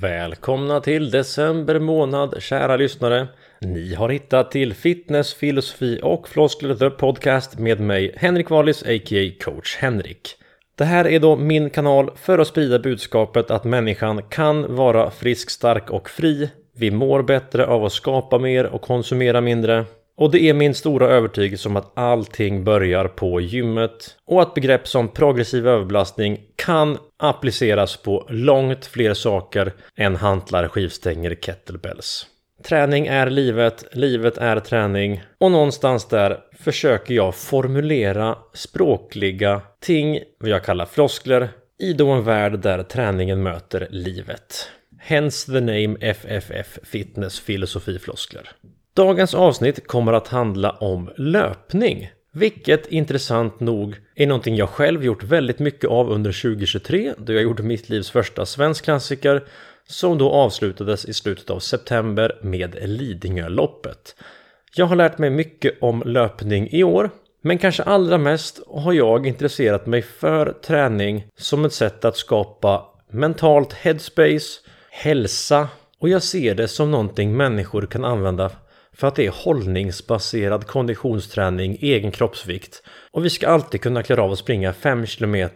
Välkomna till december månad kära lyssnare. Ni har hittat till Fitness, filosofi och floskler the podcast med mig Henrik Wallis a.k.a. coach Henrik. Det här är då min kanal för att sprida budskapet att människan kan vara frisk, stark och fri. Vi mår bättre av att skapa mer och konsumera mindre. Och det är min stora övertygelse om att allting börjar på gymmet och att begrepp som progressiv överbelastning kan appliceras på långt fler saker än hantlar, skivstänger, kettlebells. Träning är livet, livet är träning och någonstans där försöker jag formulera språkliga ting, vad jag kallar floskler, i då en värld där träningen möter livet. Hence the name FFF Fitness Filosofi Floskler. Dagens avsnitt kommer att handla om löpning. Vilket intressant nog är någonting jag själv gjort väldigt mycket av under 2023 då jag gjorde mitt livs första svensk klassiker som då avslutades i slutet av september med Lidingöloppet. Jag har lärt mig mycket om löpning i år men kanske allra mest har jag intresserat mig för träning som ett sätt att skapa mentalt headspace, hälsa och jag ser det som någonting människor kan använda för att det är hållningsbaserad konditionsträning, egen kroppsvikt. Och vi ska alltid kunna klara av att springa 5 km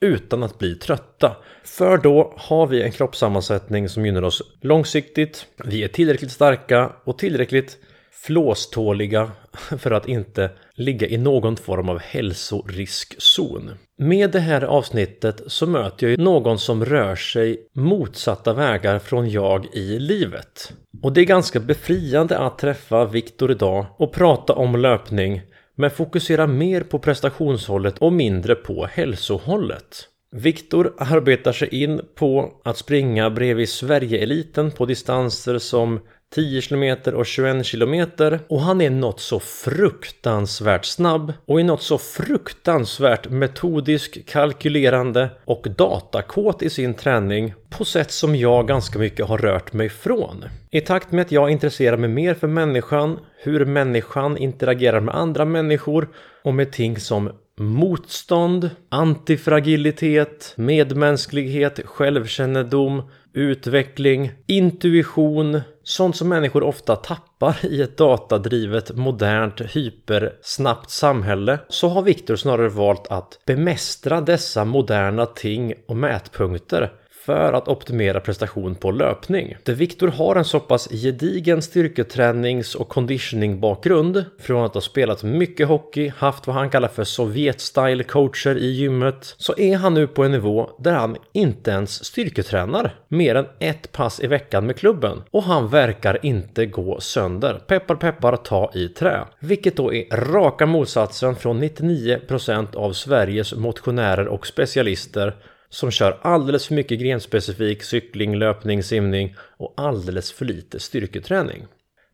utan att bli trötta. För då har vi en kroppssammansättning som gynnar oss långsiktigt. Vi är tillräckligt starka och tillräckligt flåståliga för att inte ligga i någon form av hälsoriskzon. Med det här avsnittet så möter jag någon som rör sig motsatta vägar från jag i livet. Och det är ganska befriande att träffa Viktor idag och prata om löpning men fokusera mer på prestationshållet och mindre på hälsohållet. Viktor arbetar sig in på att springa bredvid Sverige-eliten på distanser som 10 km och 21 km och han är något så fruktansvärt snabb och är något så fruktansvärt metodisk, kalkylerande och datakåt i sin träning på sätt som jag ganska mycket har rört mig från. I takt med att jag intresserar mig mer för människan, hur människan interagerar med andra människor och med ting som motstånd, antifragilitet, medmänsklighet, självkännedom, utveckling, intuition, sånt som människor ofta tappar i ett datadrivet, modernt, hypersnabbt samhälle, så har Viktor snarare valt att bemästra dessa moderna ting och mätpunkter för att optimera prestation på löpning. Där Viktor har en så pass gedigen styrketränings och conditioning bakgrund från att ha spelat mycket hockey, haft vad han kallar för Sovjet-style coacher i gymmet, så är han nu på en nivå där han inte ens styrketränar mer än ett pass i veckan med klubben och han verkar inte gå sönder. Peppar peppar ta i trä. Vilket då är raka motsatsen från 99% av Sveriges motionärer och specialister som kör alldeles för mycket grenspecifik cykling, löpning, simning och alldeles för lite styrketräning.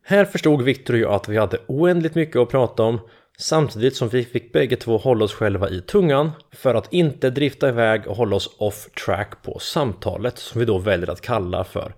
Här förstod Viktor och jag att vi hade oändligt mycket att prata om samtidigt som vi fick bägge två hålla oss själva i tungan för att inte drifta iväg och hålla oss off track på samtalet som vi då väljer att kalla för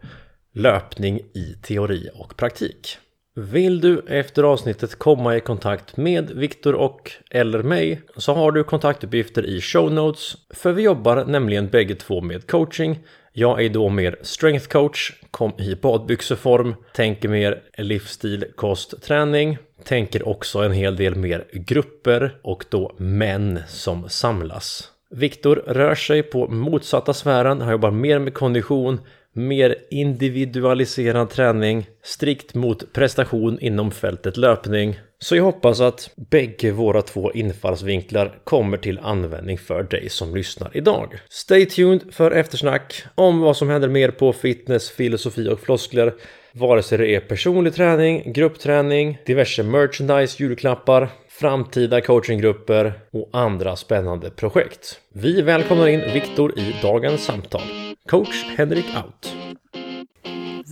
löpning i teori och praktik. Vill du efter avsnittet komma i kontakt med Viktor och eller mig så har du kontaktuppgifter i show notes för vi jobbar nämligen bägge två med coaching. Jag är då mer strength coach, kom i badbyxeform, tänker mer livsstil, kost, träning, tänker också en hel del mer grupper och då män som samlas. Viktor rör sig på motsatta sfären, han jobbar mer med kondition, mer individualiserad träning, strikt mot prestation inom fältet löpning. Så jag hoppas att bägge våra två infallsvinklar kommer till användning för dig som lyssnar idag. Stay tuned för eftersnack om vad som händer mer på fitness, filosofi och floskler. Vare sig det är personlig träning, gruppträning, diverse merchandise, julklappar, framtida coachinggrupper och andra spännande projekt. Vi välkomnar in Viktor i dagens samtal. Coach Henrik Out.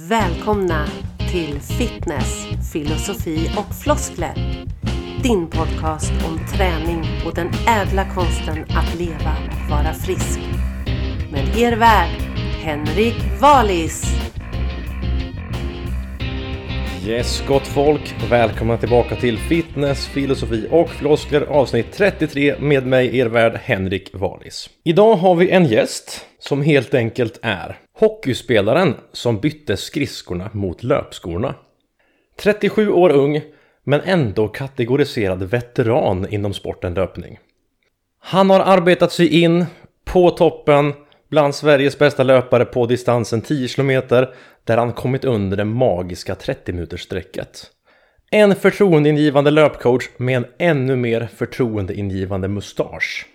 Välkomna till Fitness, filosofi och floskler. Din podcast om träning och den ädla konsten att leva och vara frisk. Med er värd, Henrik Valis. Yes, gott folk! Välkomna tillbaka till Fitness, filosofi och floskler avsnitt 33 med mig, er värd Henrik Valis. Idag har vi en gäst som helt enkelt är Hockeyspelaren som bytte skridskorna mot löpskorna. 37 år ung, men ändå kategoriserad veteran inom sporten löpning. Han har arbetat sig in på toppen bland Sveriges bästa löpare på distansen 10 km där han kommit under det magiska 30 minutersstrecket. En förtroendeingivande löpcoach med en ännu mer förtroendeingivande mustasch.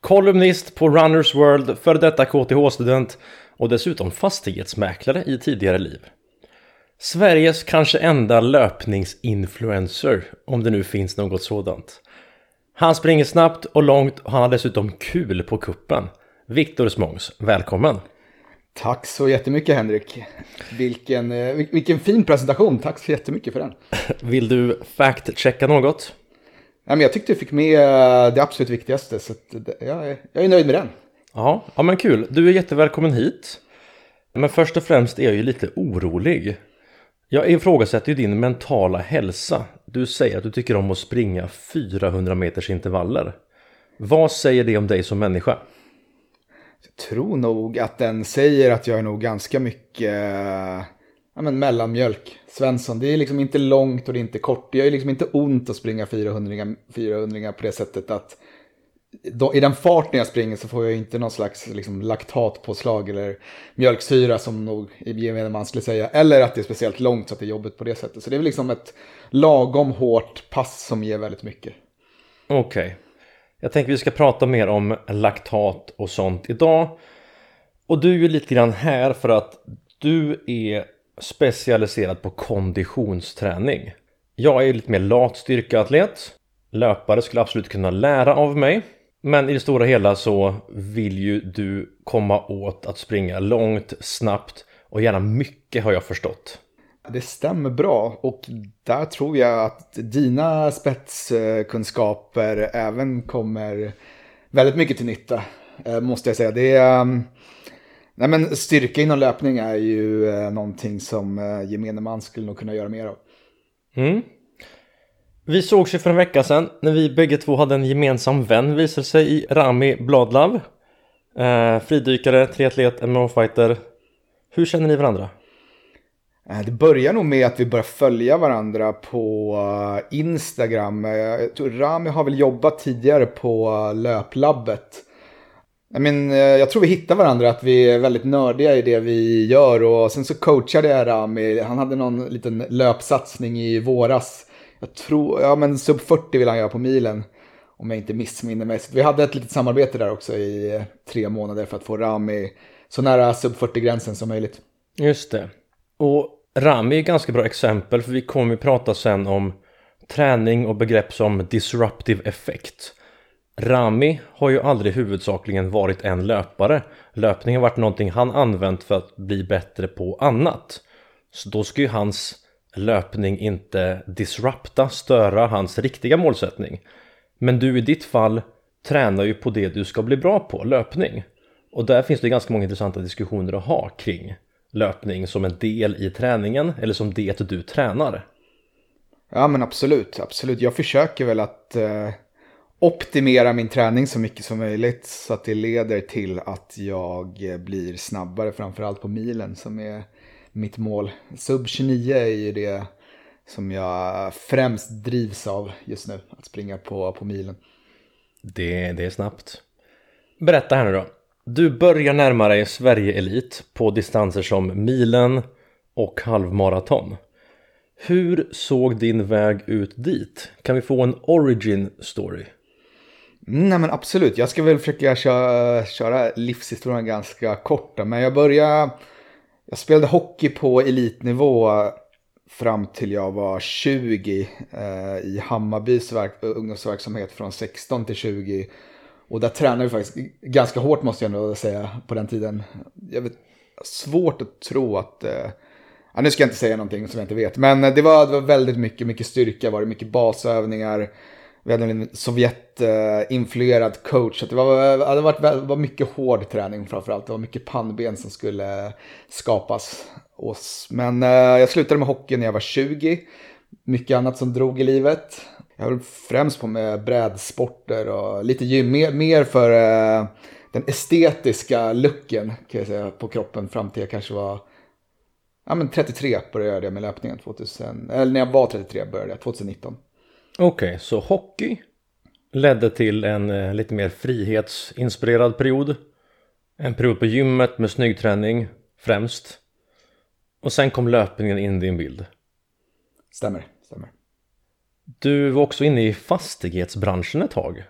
Kolumnist på Runners World, före detta KTH-student och dessutom fastighetsmäklare i tidigare liv. Sveriges kanske enda löpningsinfluencer, om det nu finns något sådant. Han springer snabbt och långt och han har dessutom kul på kuppen. Viktor Smångs, välkommen! Tack så jättemycket Henrik. Vilken, eh, vilken fin presentation, tack så jättemycket för den. Vill du fact-checka något? Nej, men jag tyckte du fick med eh, det absolut viktigaste, så jag, jag är nöjd med den. Ja, ja, men kul. Du är jättevälkommen hit. Men först och främst är jag ju lite orolig. Jag ifrågasätter ju din mentala hälsa. Du säger att du tycker om att springa 400 meters intervaller. Vad säger det om dig som människa? Jag tror nog att den säger att jag är nog ganska mycket ja, men mellanmjölk. Svensson, det är liksom inte långt och det är inte kort. Det gör liksom inte ont att springa 400, 400 på det sättet att då, i den farten jag springer så får jag inte någon slags liksom, laktatpåslag eller mjölksyra som nog gemene man skulle säga. Eller att det är speciellt långt så att det är jobbigt på det sättet. Så det är väl liksom ett lagom hårt pass som ger väldigt mycket. Okej. Okay. Jag tänker vi ska prata mer om laktat och sånt idag. Och du är ju lite grann här för att du är specialiserad på konditionsträning. Jag är lite mer lat styrkeatlet. Löpare skulle absolut kunna lära av mig. Men i det stora hela så vill ju du komma åt att springa långt, snabbt och gärna mycket har jag förstått. Det stämmer bra och där tror jag att dina spetskunskaper även kommer väldigt mycket till nytta. Eh, måste jag säga. Det är, ehm, nej men styrka inom löpning är ju eh, någonting som eh, gemene man skulle nog kunna göra mer av. Mm. Vi sågs ju för en vecka sedan när vi bägge två hade en gemensam vän visade sig i Rami Bladlav. Eh, fridykare, triatlet, MMA-fighter. Hur känner ni varandra? Eh, det börjar nog med att vi börjar följa varandra på eh, Instagram. Eh, jag tror Rami har väl jobbat tidigare på löplabbet. Jag, mean, jag tror vi hittar varandra, att vi är väldigt nördiga i det vi gör. Och sen så coachade jag Rami. Han hade någon liten löpsatsning i våras jag tror, ja men sub 40 vill han göra på milen. Om jag inte missminner mig. Så vi hade ett litet samarbete där också i tre månader för att få Rami så nära sub 40-gränsen som möjligt. Just det. Och Rami är ett ganska bra exempel för vi kommer ju prata sen om träning och begrepp som disruptive effect. Rami har ju aldrig huvudsakligen varit en löpare. Löpning har varit någonting han använt för att bli bättre på annat. Så då ska ju hans löpning inte disrupta, störa hans riktiga målsättning. Men du i ditt fall tränar ju på det du ska bli bra på, löpning. Och där finns det ganska många intressanta diskussioner att ha kring löpning som en del i träningen eller som det du tränar. Ja men absolut, absolut. Jag försöker väl att eh, optimera min träning så mycket som möjligt så att det leder till att jag blir snabbare framförallt på milen som är mitt mål. Sub 29 är ju det som jag främst drivs av just nu, att springa på, på milen. Det, det är snabbt. Berätta här nu då. Du börjar närma dig Sverige-elit på distanser som milen och halvmaraton. Hur såg din väg ut dit? Kan vi få en origin story? Nej men absolut, jag ska väl försöka köra, köra livshistorien ganska kort. Men jag började jag spelade hockey på elitnivå fram till jag var 20 eh, i Hammarbys ungdomsverksamhet från 16 till 20. Och där tränade vi faktiskt ganska hårt måste jag nog säga på den tiden. Jag vet, svårt att tro att... Eh, ja, nu ska jag inte säga någonting som jag inte vet. Men eh, det var, det var väldigt mycket, mycket styrka, var det mycket basövningar. Vi hade en Sovjet-influerad coach. Så det, var, det var, det var mycket hård träning framförallt. Det var mycket pannben som skulle skapas. Men eh, jag slutade med hockey när jag var 20. Mycket annat som drog i livet. Jag höll främst på med brädsporter och lite gym. Mer, mer för eh, den estetiska looken kan jag säga, på kroppen fram till jag kanske var ja, men 33 började jag med löpningen. 2000, eller när jag var 33 började jag 2019. Okej, okay, så hockey ledde till en eh, lite mer frihetsinspirerad period. En period på gymmet med snyggträning främst. Och sen kom löpningen in i din bild. Stämmer. Du var också inne i fastighetsbranschen ett tag.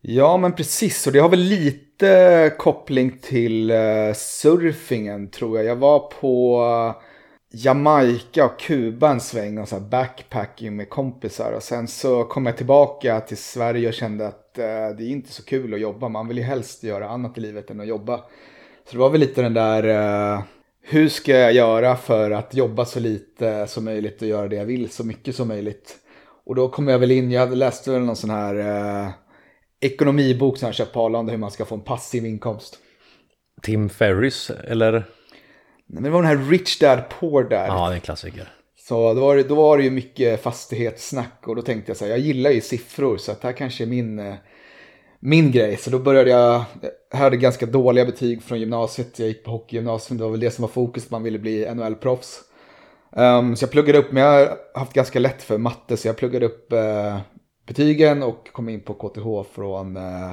Ja, men precis. Och det har väl lite koppling till eh, surfingen tror jag. Jag var på eh, Jamaica och Kuba en sväng och så här backpacking med kompisar. Och sen så kom jag tillbaka till Sverige och kände att eh, det är inte så kul att jobba. Man vill ju helst göra annat i livet än att jobba. Så det var väl lite den där, uh, hur ska jag göra för att jobba så lite som möjligt och göra det jag vill så mycket som möjligt. Och då kom jag väl in, jag läste väl någon sån här ekonomibok som jag köpt på Arlanda hur man ska få en passiv inkomst. Tim Ferris eller? Nej, men det var den här Rich Dad Poor Dad. Ja, det är en klassiker. Så då var, det, då var det ju mycket fastighetssnack och då tänkte jag så här, jag gillar ju siffror så att det här kanske är min, eh, min grej. Så då började jag, jag hade ganska dåliga betyg från gymnasiet, jag gick på hockeygymnasium, det var väl det som var fokus, man ville bli NHL-proffs. Um, så jag pluggade upp, men jag har haft ganska lätt för matte så jag pluggade upp uh, betygen och kom in på KTH från eh,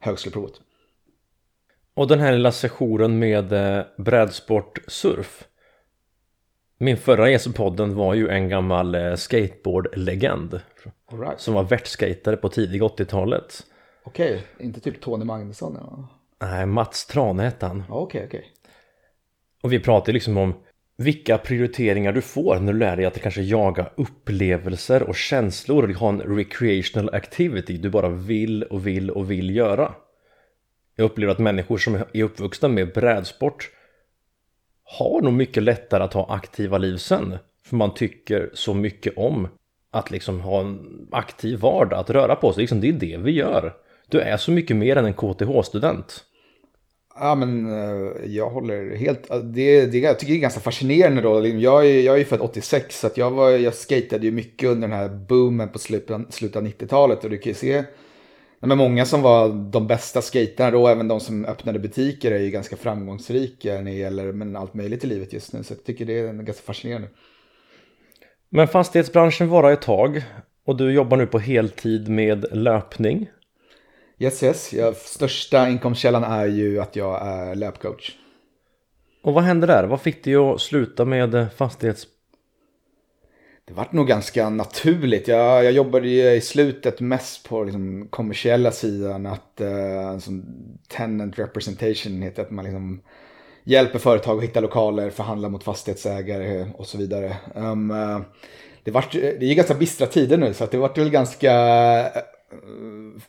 högskoleprovet. Och den här lilla sessionen med eh, brädsport surf. Min förra gäst podden var ju en gammal eh, skateboardlegend. Right. Som var världsskatare på tidiga 80-talet. Okej, inte typ Tony Magnusson? Ja. Nej, Mats Trane hette han. Okej, okej. Och vi pratade liksom om vilka prioriteringar du får när du lär dig att kanske jaga upplevelser och känslor och ha en recreational activity du bara vill och vill och vill göra. Jag upplever att människor som är uppvuxna med brädsport har nog mycket lättare att ha aktiva liv sen. För man tycker så mycket om att liksom ha en aktiv vardag, att röra på sig. Liksom det är det vi gör. Du är så mycket mer än en KTH-student. Ja men eh, jag håller helt, det, det, jag tycker det är ganska fascinerande då. Jag är, jag är ju född 86 så att jag, var, jag skatade ju mycket under den här boomen på slutet, slutet av 90-talet. Och du kan ju se, men många som var de bästa skaterna då, även de som öppnade butiker är ju ganska framgångsrika när det gäller men allt möjligt i livet just nu. Så jag tycker det är ganska fascinerande. Men fastighetsbranschen varar ett tag och du jobbar nu på heltid med löpning. Yes, yes. Jag, största inkomstkällan är ju att jag är löpcoach. Och vad hände där? Vad fick dig att sluta med fastighets... Det vart nog ganska naturligt. Jag, jag jobbade i slutet mest på liksom kommersiella sidan. Att uh, som tenant representation heter att man liksom hjälper företag att hitta lokaler, förhandla mot fastighetsägare och så vidare. Um, uh, det, vart, det är ganska bistra tider nu så att det vart väl ganska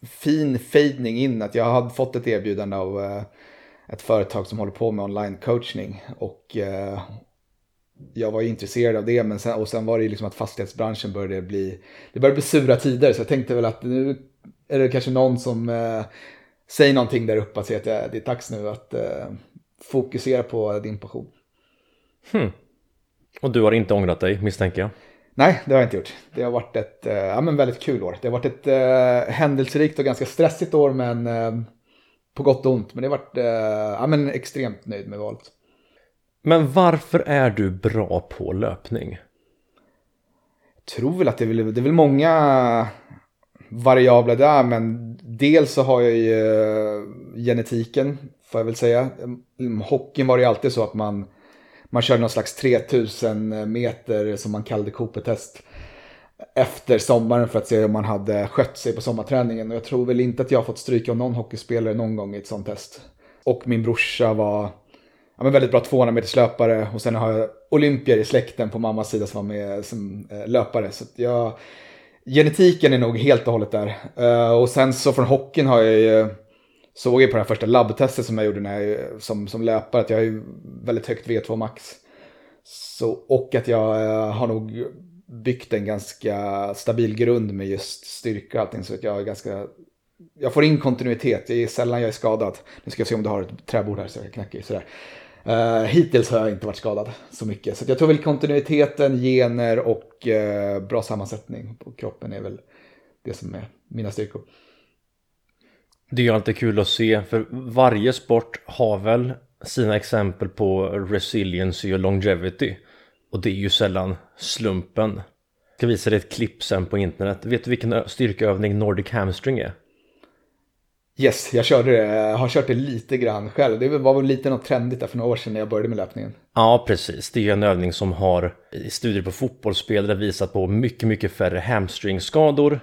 fin fejdning in att jag hade fått ett erbjudande av eh, ett företag som håller på med online coachning och eh, jag var ju intresserad av det men sen, och sen var det ju liksom att fastighetsbranschen började bli, det började bli sura tider så jag tänkte väl att nu är det kanske någon som eh, säger någonting där uppe att säga att det är dags nu att fokusera på din passion. Hmm. Och du har inte ångrat dig misstänker jag? Nej, det har jag inte gjort. Det har varit ett eh, ja, men väldigt kul år. Det har varit ett eh, händelserikt och ganska stressigt år, men eh, på gott och ont. Men det har varit eh, ja, men extremt nöjd med valet. Men varför är du bra på löpning? Jag tror väl att det är, väl, det är väl många variabler där, men dels så har jag ju eh, genetiken, får jag väl säga. Hockeyn var det ju alltid så att man man körde någon slags 3000 meter som man kallade Cooper-test efter sommaren för att se om man hade skött sig på sommarträningen. Och jag tror väl inte att jag har fått stryka av någon hockeyspelare någon gång i ett sånt test. Och min brorsa var ja, men väldigt bra 200 meters löpare och sen har jag olympier i släkten på mammas sida som var med som eh, löpare. Så jag, genetiken är nog helt och hållet där. Eh, och sen så från hockeyn har jag ju såg ju på det här första labbtestet som jag gjorde när jag, som, som löpare att jag har väldigt högt V2 max. Så, och att jag eh, har nog byggt en ganska stabil grund med just styrka och allting. Så att jag är ganska, jag får in kontinuitet, det är sällan jag är skadad. Nu ska jag se om du har ett träbord här så jag kan knacka i sådär. Uh, hittills har jag inte varit skadad så mycket. Så jag tror väl kontinuiteten, gener och uh, bra sammansättning på kroppen är väl det som är mina styrkor. Det är ju alltid kul att se för varje sport har väl sina exempel på resiliency och longevity. Och det är ju sällan slumpen. Jag ska visa dig ett klipp sen på internet. Vet du vilken styrkeövning Nordic hamstring är? Yes, jag körde det. Jag har kört det lite grann själv. Det var väl lite något trendigt där för några år sedan när jag började med löpningen. Ja, precis. Det är en övning som har i studier på fotbollsspelare visat på mycket, mycket färre hamstringskador.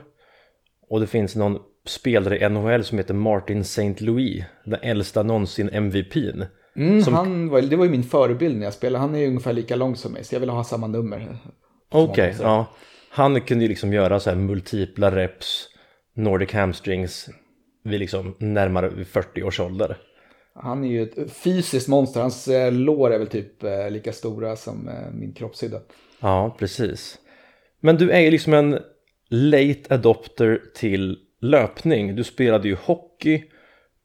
Och det finns någon spelare i NHL som heter Martin St. Louis, den äldsta någonsin MVPn. Mm, som... han var, det var ju min förebild när jag spelade. Han är ju ungefär lika lång som mig, så jag vill ha samma nummer. Okej, okay, ja. Han kunde ju liksom göra så här multipla reps, Nordic hamstrings vid liksom närmare 40 års ålder. Han är ju ett fysiskt monster. Hans eh, lår är väl typ eh, lika stora som eh, min kroppshydda. Ja, precis. Men du är ju liksom en late adopter till löpning. Du spelade ju hockey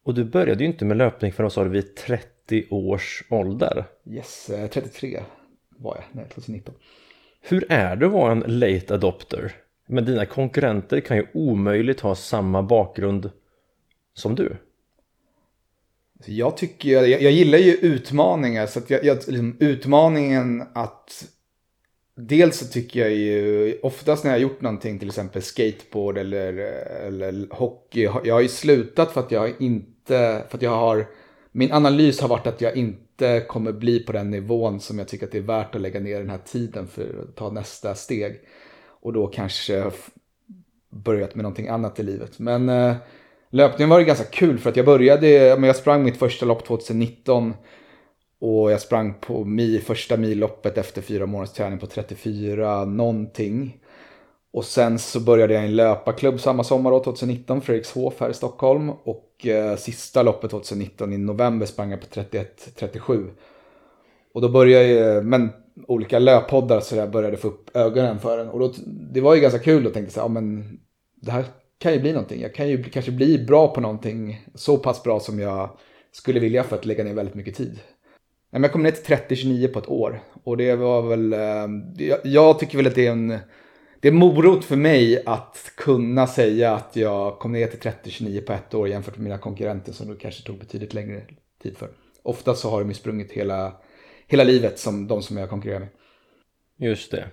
och du började ju inte med löpning förrän sa du vid 30 års ålder. Yes, 33 var jag, nej 2019. Hur är det att vara en late adopter? Men dina konkurrenter kan ju omöjligt ha samma bakgrund som du? Jag tycker, jag, jag gillar ju utmaningar. Så jag, jag, liksom, utmaningen att Dels så tycker jag ju, oftast när jag har gjort någonting, till exempel skateboard eller, eller hockey. Jag har ju slutat för att jag inte, för att jag har, min analys har varit att jag inte kommer bli på den nivån som jag tycker att det är värt att lägga ner den här tiden för att ta nästa steg. Och då kanske börjat med någonting annat i livet. Men eh, Löpningen var det ganska kul för att jag började, jag sprang mitt första lopp 2019 och jag sprang på mi, första milloppet efter fyra månaders träning på 34 någonting. Och sen så började jag i en löparklubb samma sommar då, 2019, Fredrikshof här i Stockholm. Och eh, sista loppet 2019 i november sprang jag på 31-37. Och då började jag, men olika löppoddar så där började få upp ögonen för den. Och då, det var ju ganska kul och tänkte så här, ja men det här kan ju bli någonting. Jag kan ju kanske bli bra på någonting så pass bra som jag skulle vilja för att lägga ner väldigt mycket tid. Jag kom ner till 30-29 på ett år och det var väl, eh, jag, jag tycker väl att det är en, det är morot för mig att kunna säga att jag kom ner till 30-29 på ett år jämfört med mina konkurrenter som det kanske tog betydligt längre tid för. Ofta så har de ju sprungit hela, hela livet som de som jag konkurrerar med. Just det.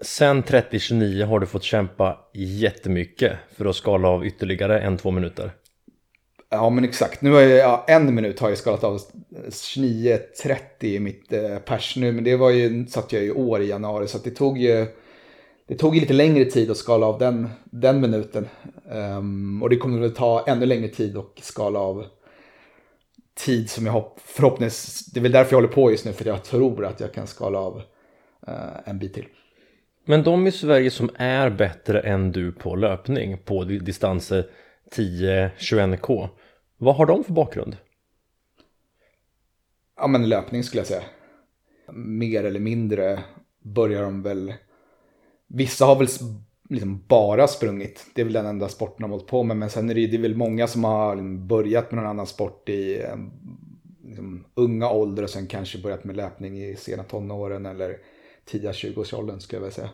Sen 30-29 har du fått kämpa jättemycket för att skala av ytterligare en, två minuter. Ja men exakt, nu har jag, ja, en minut har jag skalat av 29-30 i mitt eh, pers nu. Men det var ju, satt jag i år i januari så det tog ju det tog lite längre tid att skala av den, den minuten. Um, och det kommer väl ta ännu längre tid att skala av tid som jag förhoppningsvis, det är väl därför jag håller på just nu för jag tror att jag kan skala av uh, en bit till. Men de i Sverige som är bättre än du på löpning på distanser 10-21k, vad har de för bakgrund? Ja men löpning skulle jag säga. Mer eller mindre börjar de väl, vissa har väl liksom bara sprungit, det är väl den enda sporten de har hållit på med, men sen är det, det är väl många som har liksom börjat med någon annan sport i liksom, unga ålder och sen kanske börjat med löpning i sena tonåren eller tidiga 20-årsåldern skulle jag vilja säga.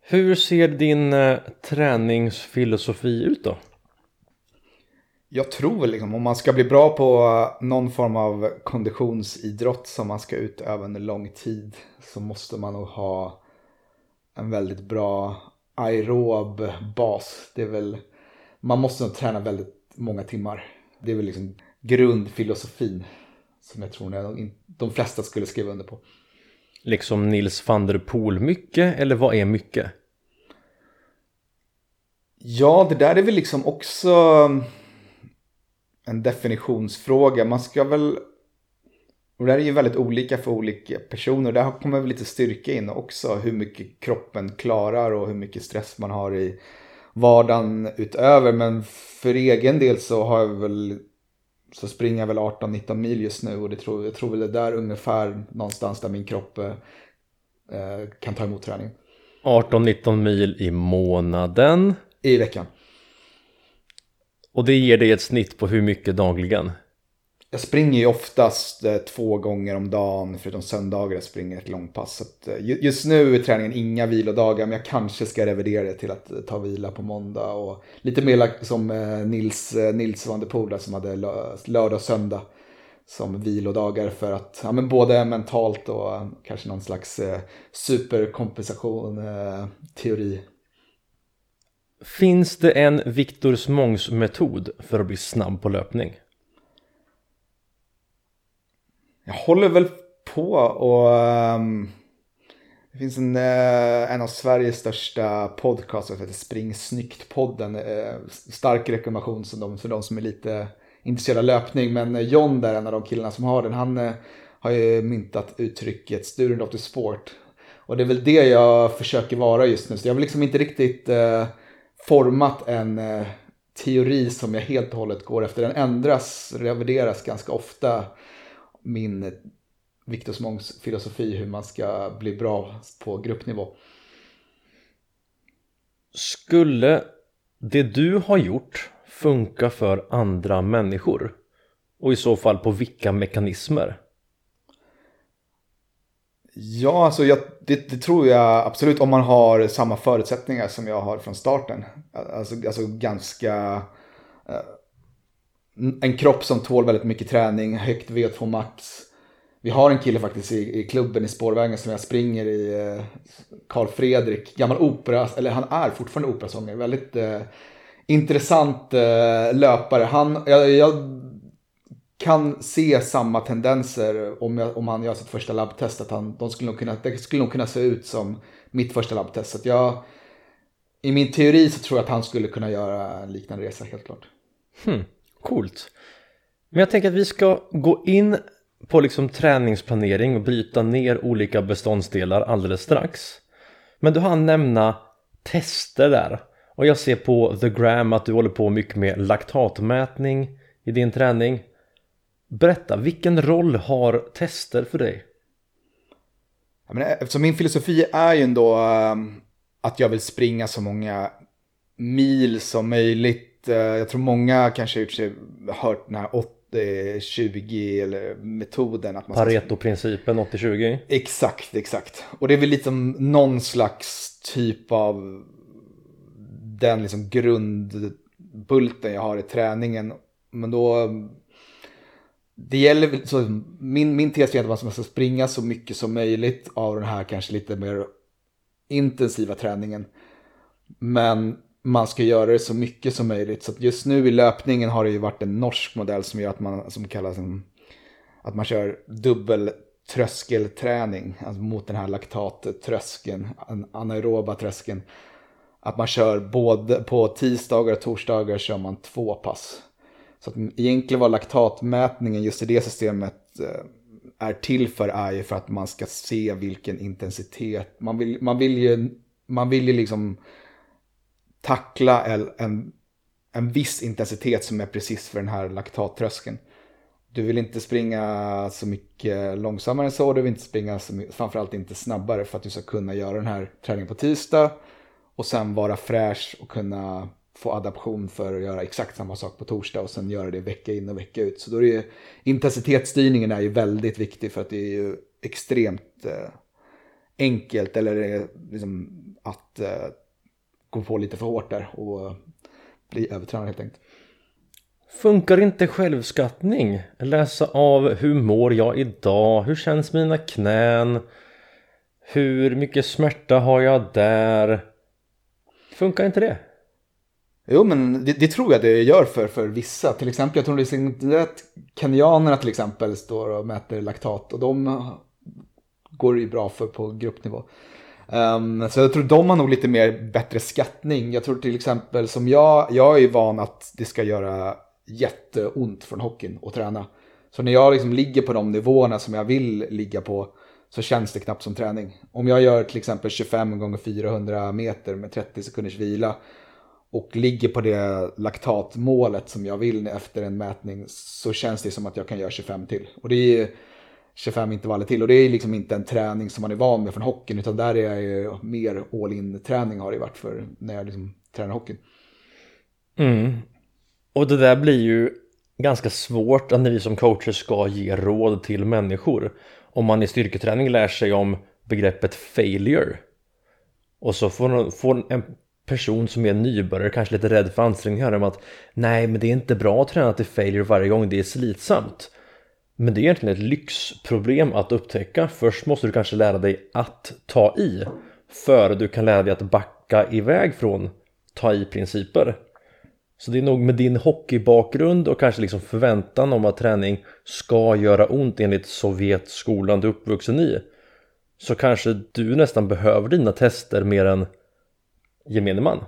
Hur ser din eh, träningsfilosofi ut då? Jag tror väl liksom om man ska bli bra på någon form av konditionsidrott som man ska utöva under lång tid så måste man nog ha en väldigt bra aerob bas. Det är väl, man måste nog träna väldigt många timmar. Det är väl liksom grundfilosofin som jag tror de flesta skulle skriva under på liksom Nils van der Poel mycket eller vad är mycket? Ja, det där är väl liksom också en definitionsfråga. Man ska väl... Och det här är ju väldigt olika för olika personer. Där kommer väl lite styrka in också. Hur mycket kroppen klarar och hur mycket stress man har i vardagen utöver. Men för egen del så har jag väl så springer jag väl 18-19 mil just nu och det tror, jag tror väl det är där ungefär någonstans där min kropp eh, kan ta emot träning. 18-19 mil i månaden. I veckan. Och det ger dig ett snitt på hur mycket dagligen? jag springer ju oftast eh, två gånger om dagen, förutom söndagar jag springer ett långpass. Eh, just nu är träningen inga vilodagar, men jag kanske ska revidera det till att eh, ta vila på måndag. Och lite mer som Nils, Nils van der Poel som hade lördag och söndag som vilodagar för att, ja men både mentalt och kanske någon slags eh, superkompensation eh, teori. Finns det en Viktor Smångs metod för att bli snabb på löpning? Jag håller väl på och um, det finns en, uh, en av Sveriges största podcaster som heter Spring Snyggt-podden. Uh, stark rekommendation som de, för de som är lite intresserade av löpning. Men eh, John där, en av de killarna som har den, han uh, har ju myntat uttrycket student of the sport. Och det är väl det jag försöker vara just nu. Så jag vill liksom inte riktigt eh, format en eh, teori som jag helt och hållet går efter. Den ändras, revideras ganska ofta. Min eh, Viktor Smångs filosofi hur man ska bli bra på gruppnivå. Skulle det du har gjort funka för andra människor? Och i så fall på vilka mekanismer? Ja, alltså jag, det, det tror jag absolut om man har samma förutsättningar som jag har från starten. Alltså, alltså ganska... Eh, en kropp som tål väldigt mycket träning, högt V2 max. Vi har en kille faktiskt i, i klubben i spårvägen som jag springer i, eh, Karl Fredrik, gammal opera, eller han är fortfarande operasångare, väldigt eh, intressant eh, löpare. Han, jag, jag kan se samma tendenser om, jag, om han gör sitt första labbtest. Att han, de skulle nog kunna, det skulle nog kunna se ut som mitt första labbtest. Så att jag, I min teori så tror jag att han skulle kunna göra en liknande resa helt klart. Hmm, coolt. Men jag tänker att vi ska gå in på liksom träningsplanering och bryta ner olika beståndsdelar alldeles strax. Men du hann nämna tester där. Och jag ser på The Gram att du håller på mycket med laktatmätning i din träning. Berätta, vilken roll har tester för dig? Jag menar, eftersom min filosofi är ju ändå um, att jag vill springa så många mil som möjligt. Uh, jag tror många kanske har hört den här 80-20 eller metoden. Att man Pareto-principen 80-20. Exakt, exakt. Och det är väl liksom någon slags typ av den liksom grundbulten jag har i träningen. Men då, det gäller så min, min tes är att man ska springa så mycket som möjligt av den här kanske lite mer intensiva träningen. Men man ska göra det så mycket som möjligt. Så att just nu i löpningen har det ju varit en norsk modell som gör att man, som kallas en att man kör dubbel tröskelträning alltså mot den här laktattröskeln, anaeroba tröskeln. Att man kör både på tisdagar och torsdagar kör man två pass. Så att egentligen vad laktatmätningen just i det systemet eh, är till för är ju för att man ska se vilken intensitet. Man vill, man vill ju, man vill ju liksom tackla en, en, en viss intensitet som är precis för den här laktattröskeln. Du vill inte springa så mycket långsammare än så, du vill inte springa så mycket, framförallt inte snabbare för att du ska kunna göra den här träningen på tisdag och sen vara fräsch och kunna få adaption för att göra exakt samma sak på torsdag och sen göra det vecka in och vecka ut. Så då är det ju, intensitetsstyrningen är ju väldigt viktig för att det är ju extremt eh, enkelt eller liksom att eh, gå på lite för hårt där och eh, bli övertränad helt enkelt. Funkar inte självskattning? Läsa av hur mår jag idag? Hur känns mina knän? Hur mycket smärta har jag där? Funkar inte det? Jo, men det, det tror jag det gör för, för vissa. Till exempel, jag tror att kenyanerna till exempel står och mäter laktat och de går det ju bra för på gruppnivå. Um, så jag tror de har nog lite mer bättre skattning. Jag tror till exempel som jag, jag är ju van att det ska göra jätteont från hockeyn att träna. Så när jag liksom ligger på de nivåerna som jag vill ligga på så känns det knappt som träning. Om jag gör till exempel 25 gånger 400 meter med 30 sekunders vila och ligger på det laktatmålet som jag vill efter en mätning så känns det som att jag kan göra 25 till. Och det är 25 intervaller till och det är liksom inte en träning som man är van med från hockeyn utan där är jag ju mer all in träning har det varit för när jag liksom tränar hockeyn. Mm. Och det där blir ju ganska svårt när vi som coacher ska ge råd till människor. Om man i styrketräning lär sig om begreppet failure och så får, får en person som är nybörjare kanske lite rädd för ansträngningar om att nej men det är inte bra att träna till failure varje gång, det är slitsamt. Men det är egentligen ett lyxproblem att upptäcka. Först måste du kanske lära dig att ta i före du kan lära dig att backa iväg från ta i-principer. Så det är nog med din hockeybakgrund och kanske liksom förväntan om att träning ska göra ont enligt Sovjetskolan du är uppvuxen i så kanske du nästan behöver dina tester mer än gemene man.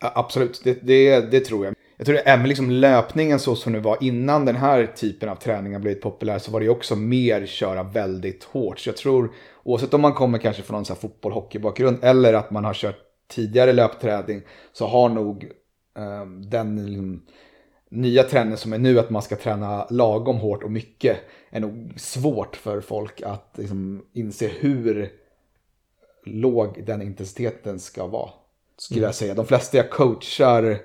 Ja, absolut, det, det, det, tror jag. Jag tror att även liksom löpningen så som det var innan den här typen av träning har blivit populär så var det också mer köra väldigt hårt. Så jag tror, oavsett om man kommer kanske från någon så här fotboll hockeybakgrund eller att man har kört tidigare löpträning så har nog um, den liksom, nya trenden som är nu att man ska träna lagom hårt och mycket är nog svårt för folk att liksom, inse hur låg den intensiteten ska vara. Skulle mm. jag säga. De flesta jag coachar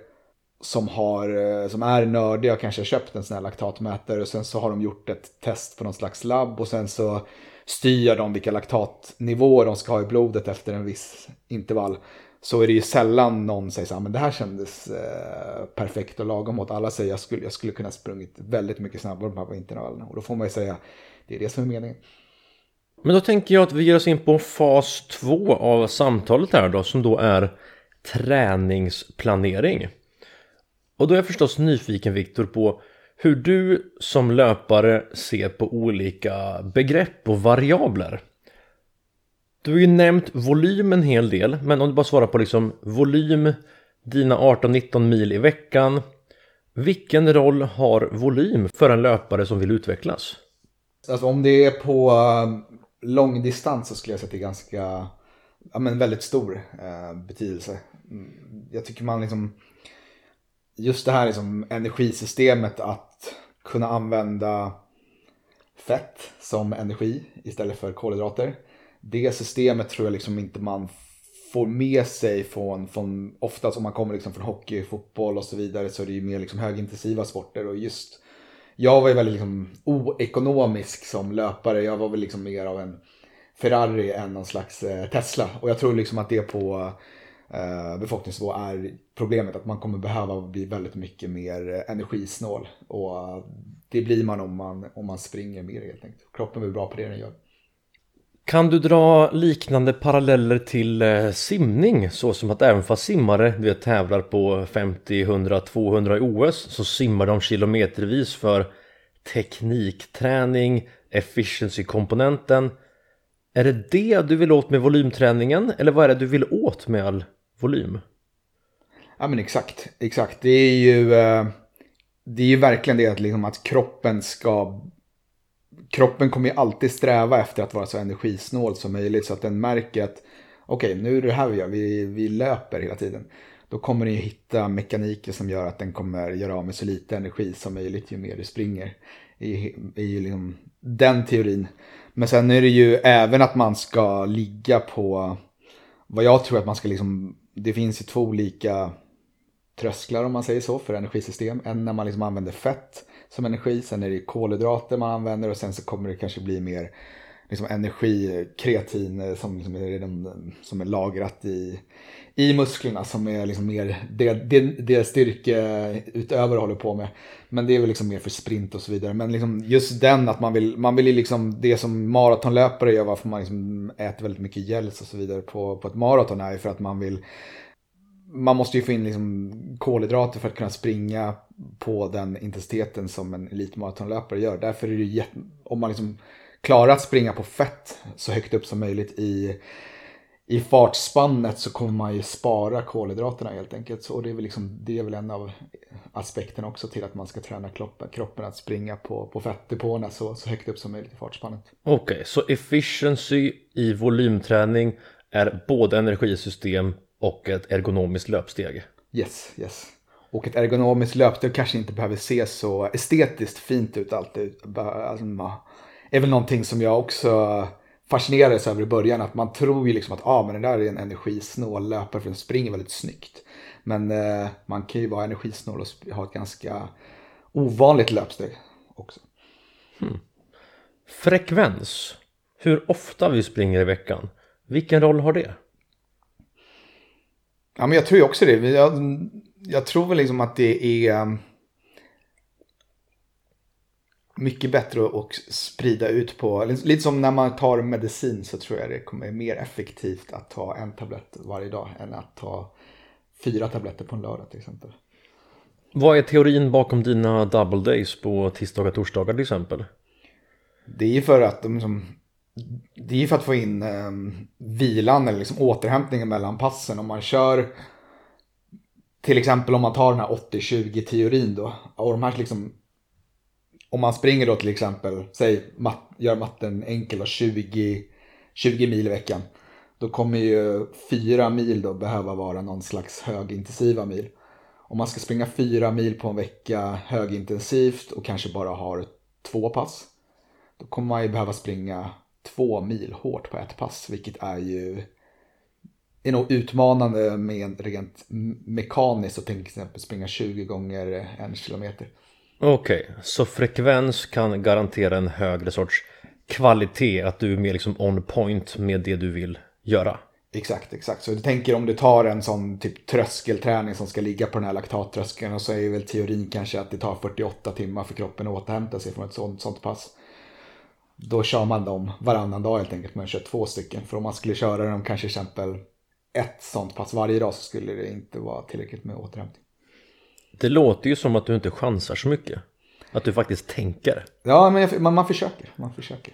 som, har, eh, som är nördiga och kanske köpt en sån här laktatmätare och sen så har de gjort ett test på någon slags labb och sen så styr de vilka laktatnivåer de ska ha i blodet efter en viss intervall så är det ju sällan någon säger så här, men det här kändes eh, perfekt och lagom åt. Alla säger jag skulle, jag skulle kunna sprungit väldigt mycket snabbare på de här intervallerna. Och då får man ju säga, det är det som är meningen. Men då tänker jag att vi ger oss in på fas två av samtalet här då, som då är träningsplanering. Och då är jag förstås nyfiken Viktor på hur du som löpare ser på olika begrepp och variabler. Du har ju nämnt volym en hel del, men om du bara svarar på liksom volym, dina 18-19 mil i veckan. Vilken roll har volym för en löpare som vill utvecklas? Alltså om det är på långdistans så skulle jag säga att det är ganska, ja men väldigt stor eh, betydelse. Mm, jag tycker man liksom, just det här liksom energisystemet att kunna använda fett som energi istället för kolhydrater det systemet tror jag liksom inte man får med sig från, från oftast om man kommer liksom från hockey, fotboll och så vidare så är det ju mer liksom högintensiva sporter och just jag var ju väldigt liksom oekonomisk som löpare. Jag var väl liksom mer av en Ferrari än någon slags eh, Tesla och jag tror liksom att det på eh, befolkningsnivå är problemet att man kommer behöva bli väldigt mycket mer energisnål och det blir man om man, om man springer mer helt enkelt. Kroppen blir bra på det den gör. Kan du dra liknande paralleller till eh, simning? Så som att även fast simmare du vet, tävlar på 50, 100, 200 i OS så simmar de kilometervis för teknikträning, efficiency-komponenten. Är det det du vill åt med volymträningen eller vad är det du vill åt med all volym? Ja men exakt, exakt. Det är ju, eh, det är ju verkligen det att, liksom att kroppen ska kroppen kommer ju alltid sträva efter att vara så energisnål som möjligt så att den märker att okej, okay, nu är det här vi gör, vi, vi löper hela tiden. Då kommer den ju hitta mekaniker som gör att den kommer göra av med så lite energi som möjligt ju mer du springer. I, i liksom den teorin. Men sen är det ju även att man ska ligga på vad jag tror att man ska liksom, det finns ju två olika trösklar om man säger så för energisystem. En när man liksom använder fett som energi. Sen är det kolhydrater man använder och sen så kommer det kanske bli mer liksom energi, kreatin eh, som, liksom är, redan, eh, som är lagrat i, i musklerna som är liksom mer det, det, det styrkeutövare håller på med. Men det är väl liksom mer för sprint och så vidare. Men liksom just den att man vill, man vill liksom det som maratonlöpare gör varför man liksom äter väldigt mycket gels och så vidare på, på ett maraton är ju för att man vill man måste ju få in liksom kolhydrater för att kunna springa på den intensiteten som en elitmaratonlöpare gör. Därför är det ju om man liksom klarar att springa på fett så högt upp som möjligt i, i fartspannet så kommer man ju spara kolhydraterna helt enkelt. Och det är, väl liksom, det är väl en av aspekterna också till att man ska träna kroppen, kroppen att springa på, på fettdepåerna så, så högt upp som möjligt i fartspannet. Okej, okay, så efficiency i volymträning är både energisystem och ett ergonomiskt löpsteg. Yes, yes. Och ett ergonomiskt löpsteg kanske inte behöver se så estetiskt fint ut alltid. Alltså, är väl någonting som jag också fascinerades över i början. Att man tror ju liksom att ah, men det där är en energisnål löpare för den springer väldigt snyggt. Men eh, man kan ju vara energisnål och ha ett ganska ovanligt löpsteg också. Frekvens. Hur ofta vi springer i veckan. Vilken roll har det? Ja, men jag tror ju också det. Jag, jag tror väl liksom att det är um, mycket bättre att sprida ut på, lite som när man tar medicin så tror jag det kommer mer effektivt att ta en tablett varje dag än att ta fyra tabletter på en lördag till exempel. Vad är teorin bakom dina double days på tisdagar och torsdagar till exempel? Det är ju för att de liksom, det är ju för att få in eh, vilan eller liksom återhämtningen mellan passen. Om man kör till exempel om man tar den här 80-20 teorin då. Och de här liksom, om man springer då till exempel, säg mat, gör matten enkel och 20, 20 mil i veckan. Då kommer ju fyra mil då behöva vara någon slags högintensiva mil. Om man ska springa fyra mil på en vecka högintensivt och kanske bara har två pass. Då kommer man ju behöva springa två mil hårt på ett pass, vilket är ju är nog utmanande med rent mekaniskt att till exempel springa 20 gånger en kilometer. Okej, okay, så frekvens kan garantera en högre sorts kvalitet, att du är mer liksom on point med det du vill göra? Exakt, exakt. Så du tänker om du tar en sån typ tröskelträning som ska ligga på den här laktattröskeln och så är väl teorin kanske att det tar 48 timmar för kroppen att återhämta sig från ett sånt, sånt pass. Då kör man dem varannan dag helt enkelt, man kör två stycken. För om man skulle köra dem kanske exempel ett sånt pass varje dag så skulle det inte vara tillräckligt med återhämtning. Det låter ju som att du inte chansar så mycket. Att du faktiskt tänker. Ja, men man, man försöker. Man försöker.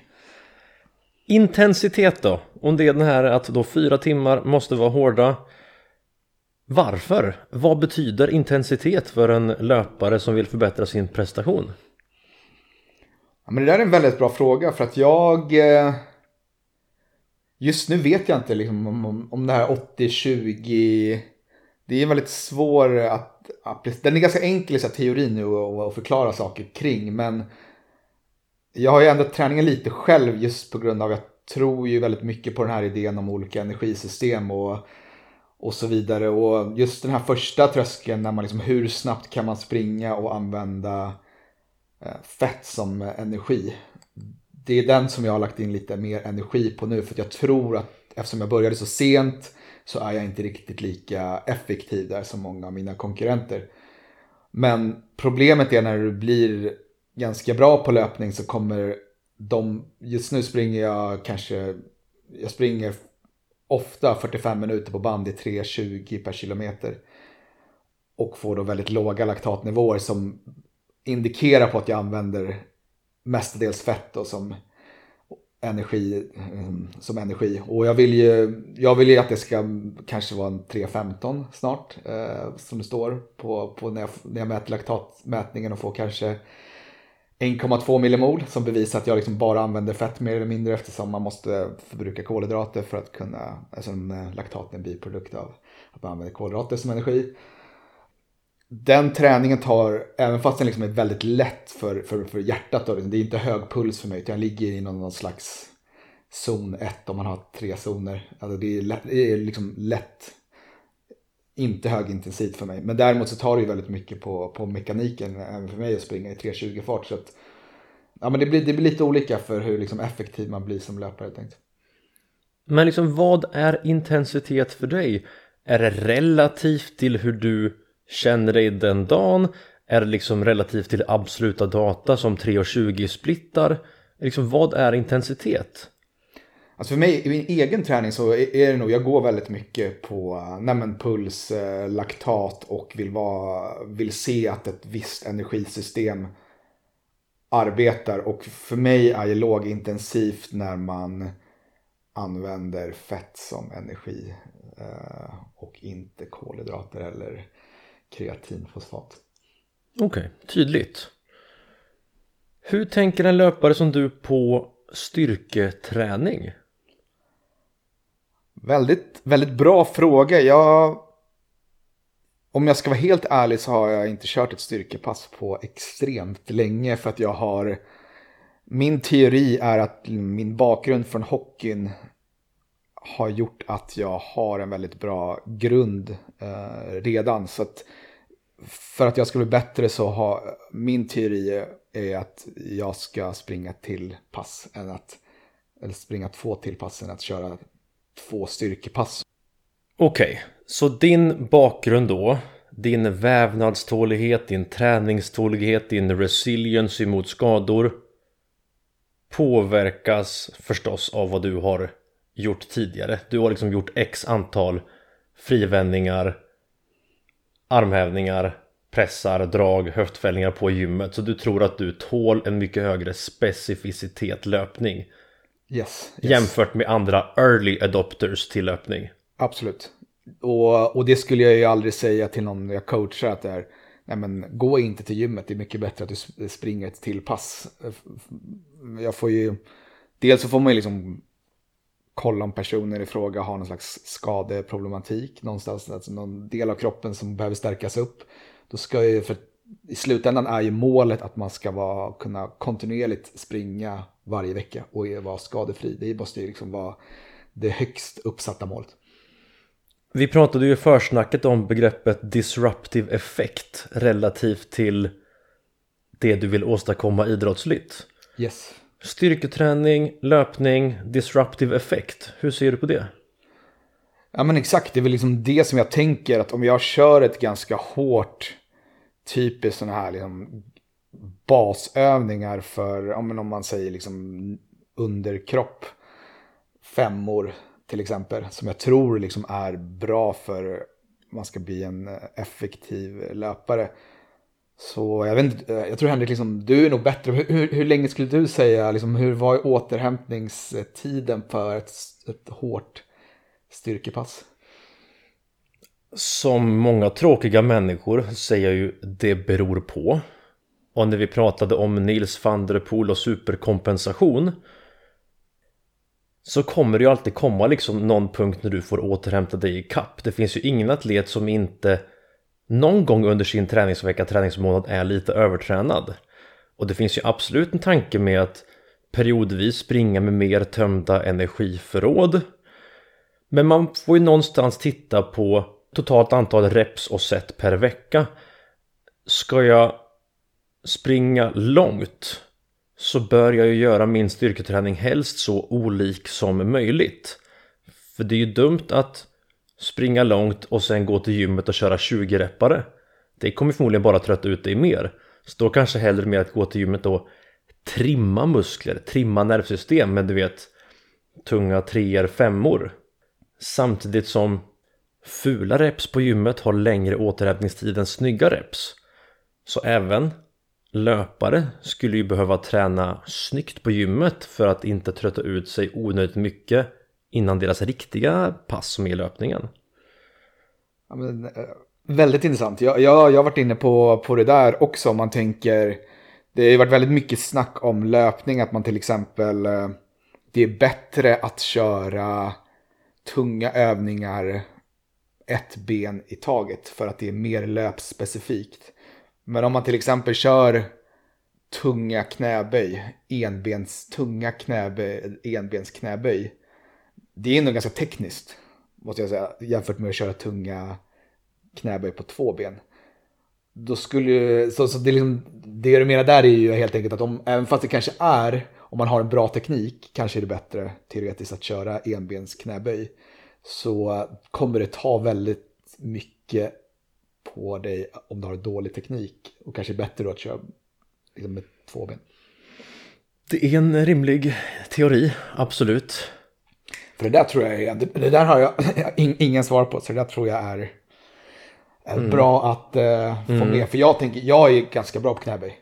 Intensitet då? Om det är den här att då fyra timmar måste vara hårda. Varför? Vad betyder intensitet för en löpare som vill förbättra sin prestation? Ja, men det där är en väldigt bra fråga för att jag... Eh, just nu vet jag inte liksom, om, om det här 80-20... Det är väldigt svår att... Den är ganska enkel i teorin nu att förklara saker kring men jag har ju ändrat träningen lite själv just på grund av att jag tror ju väldigt mycket på den här idén om olika energisystem och, och så vidare. Och just den här första tröskeln när man liksom hur snabbt kan man springa och använda eh, Eh, fett som eh, energi. Det är den som jag har lagt in lite mer energi på nu för att jag tror att eftersom jag började så sent så är jag inte riktigt lika effektiv där som många av mina konkurrenter. Men problemet är när du blir ganska bra på löpning så kommer de, just nu springer jag kanske, jag springer ofta 45 minuter på band i 3.20 per kilometer. Och får då väldigt låga laktatnivåer som indikerar på att jag använder mestadels fett då som energi, mm, som energi. Och jag vill ju, jag vill ju att det ska kanske vara en 3.15 snart. Eh, som det står på, på när, jag, när jag mäter laktatmätningen och får kanske 1,2 millimol som bevisar att jag liksom bara använder fett mer eller mindre eftersom man måste förbruka kolhydrater för att kunna, alltså en eh, laktat är en biprodukt av att man använder kolhydrater som energi. Den träningen tar, även fast den liksom är väldigt lätt för, för, för hjärtat, då, liksom, det är inte hög puls för mig utan jag ligger i någon, någon slags zon 1 om man har tre zoner. Alltså det, är lätt, det är liksom lätt inte högintensivt för mig. Men däremot så tar det ju väldigt mycket på, på mekaniken även för mig att springa i 3.20 fart. Så att, ja, men det, blir, det blir lite olika för hur liksom effektiv man blir som löpare. Tänkt. Men liksom vad är intensitet för dig? Är det relativt till hur du känner dig den dagen? Är det liksom relativt till absoluta data som 3.20 splittar? Liksom vad är intensitet? Alltså för mig i min egen träning så är det nog, jag går väldigt mycket på eh, nej puls, eh, laktat och vill, vara, vill se att ett visst energisystem arbetar. Och för mig är det lågintensivt när man använder fett som energi eh, och inte kolhydrater eller kreatinfosfat. Okej, okay, tydligt. Hur tänker en löpare som du på styrketräning? Väldigt, väldigt bra fråga. Jag, om jag ska vara helt ärlig så har jag inte kört ett styrkepass på extremt länge för att jag har min teori är att min bakgrund från hockeyn har gjort att jag har en väldigt bra grund eh, redan. Så att för att jag ska bli bättre så har min teori är att jag ska springa till pass än att eller springa två till pass än att köra två styrkepass. Okej, okay, så din bakgrund då, din vävnadstålighet, din träningstålighet, din resilience mot skador påverkas förstås av vad du har gjort tidigare. Du har liksom gjort x antal frivändningar, armhävningar, pressar, drag, höftfällningar på gymmet. Så du tror att du tål en mycket högre specificitet löpning. Yes, yes. Jämfört med andra early adopters till löpning. Absolut. Och, och det skulle jag ju aldrig säga till någon jag coachar att det är. Nej men gå inte till gymmet, det är mycket bättre att du springer ett till pass. Jag får ju, dels så får man ju liksom kolla om personer i fråga har någon slags skadeproblematik någonstans, alltså någon del av kroppen som behöver stärkas upp. Då ska ju, för i slutändan är ju målet att man ska vara, kunna kontinuerligt springa varje vecka och vara skadefri. Det måste ju liksom vara det högst uppsatta målet. Vi pratade ju i försnacket om begreppet disruptive effekt relativt till det du vill åstadkomma idrottsligt. Yes. Styrketräning, löpning, disruptive effekt. Hur ser du på det? Ja men exakt, det är väl liksom det som jag tänker att om jag kör ett ganska hårt typiskt sådana här liksom basövningar för, om man säger liksom underkropp, femmor till exempel, som jag tror liksom är bra för man ska bli en effektiv löpare. Så jag vet inte, eh, jag tror Henrik, liksom, du är nog bättre. Hur, hur länge skulle du säga, liksom, hur var återhämtningstiden för ett, ett hårt styrkepass? Som många tråkiga människor säger jag ju det beror på. Och när vi pratade om Nils van der Poel och superkompensation så kommer det ju alltid komma liksom någon punkt när du får återhämta dig i kapp. Det finns ju ingen atlet som inte någon gång under sin träningsvecka, träningsmånad är lite övertränad. Och det finns ju absolut en tanke med att periodvis springa med mer tömda energiförråd. Men man får ju någonstans titta på totalt antal reps och set per vecka. Ska jag springa långt så bör jag ju göra min styrketräning helst så olik som möjligt. För det är ju dumt att springa långt och sen gå till gymmet och köra 20-reppare. Det kommer förmodligen bara trötta ut dig mer. Så då kanske hellre med att gå till gymmet och trimma muskler, trimma nervsystem med du vet tunga treor, femmor. Samtidigt som fula reps på gymmet har längre återhämtningstid än snygga reps. Så även löpare skulle ju behöva träna snyggt på gymmet för att inte trötta ut sig onödigt mycket innan deras riktiga pass som är löpningen. Ja, men, eh, väldigt intressant. Jag, jag, jag har varit inne på, på det där också om man tänker. Det har varit väldigt mycket snack om löpning, att man till exempel eh, det är bättre att köra tunga övningar ett ben i taget för att det är mer löpspecifikt. Men om man till exempel kör tunga knäböj, enbens, tunga knäböj, enbens knäböj. Det är ändå ganska tekniskt, måste jag säga, jämfört med att köra tunga knäböj på två ben. Då skulle så, så det, liksom, det du menar där är ju helt enkelt att om, även fast det kanske är, om man har en bra teknik, kanske är det bättre teoretiskt att köra enbens knäböj. Så kommer det ta väldigt mycket på dig om du har dålig teknik. Och kanske bättre då att köra liksom med två ben. Det är en rimlig teori, absolut. För det där tror jag är, det där har jag ingen svar på, så det där tror jag är, mm. bra att uh, få mm. med. För jag tänker, jag är ganska bra på knäböj.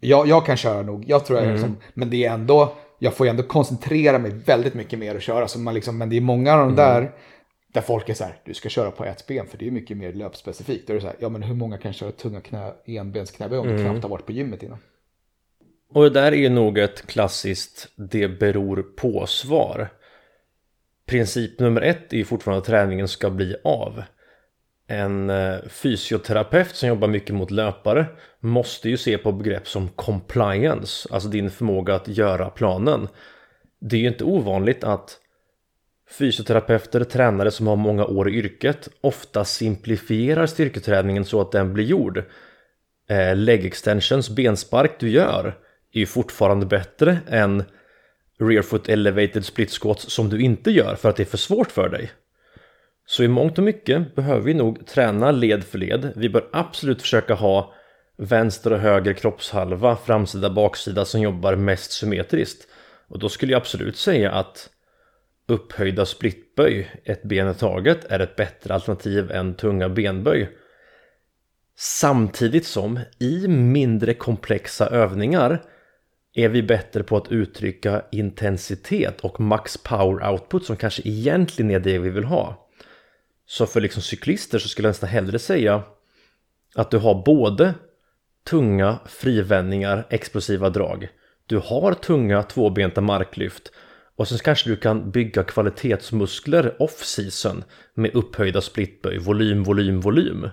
Jag, jag kan köra nog, jag tror jag mm. liksom, men det är ändå, jag får ju ändå koncentrera mig väldigt mycket mer att köra. Så man liksom, men det är många av de mm. där där folk är så här, du ska köra på ett ben för det är mycket mer löpspecifikt. Då är det så här, ja men hur många kan köra tunga knä, enbensknäböj om mm. du knappt har varit på gymmet innan? Och det där är ju nog ett klassiskt det beror på svar. Princip nummer ett är ju fortfarande att träningen ska bli av. En eh, fysioterapeut som jobbar mycket mot löpare måste ju se på begrepp som compliance, alltså din förmåga att göra planen. Det är ju inte ovanligt att Fysioterapeuter, tränare som har många år i yrket ofta simplifierar styrketräningen så att den blir gjord. Eh, leg extensions, benspark du gör, är ju fortfarande bättre än Rearfoot elevated split squats som du inte gör för att det är för svårt för dig. Så i mångt och mycket behöver vi nog träna led för led. Vi bör absolut försöka ha vänster och höger kroppshalva, framsida, baksida som jobbar mest symmetriskt. Och då skulle jag absolut säga att upphöjda splitböj, ett ben i taget, är ett bättre alternativ än tunga benböj. Samtidigt som i mindre komplexa övningar är vi bättre på att uttrycka intensitet och max power output som kanske egentligen är det vi vill ha. Så för liksom cyklister så skulle jag nästan hellre säga att du har både tunga frivändningar, explosiva drag. Du har tunga tvåbenta marklyft och sen kanske du kan bygga kvalitetsmuskler off-season med upphöjda splitböj, volym, volym, volym.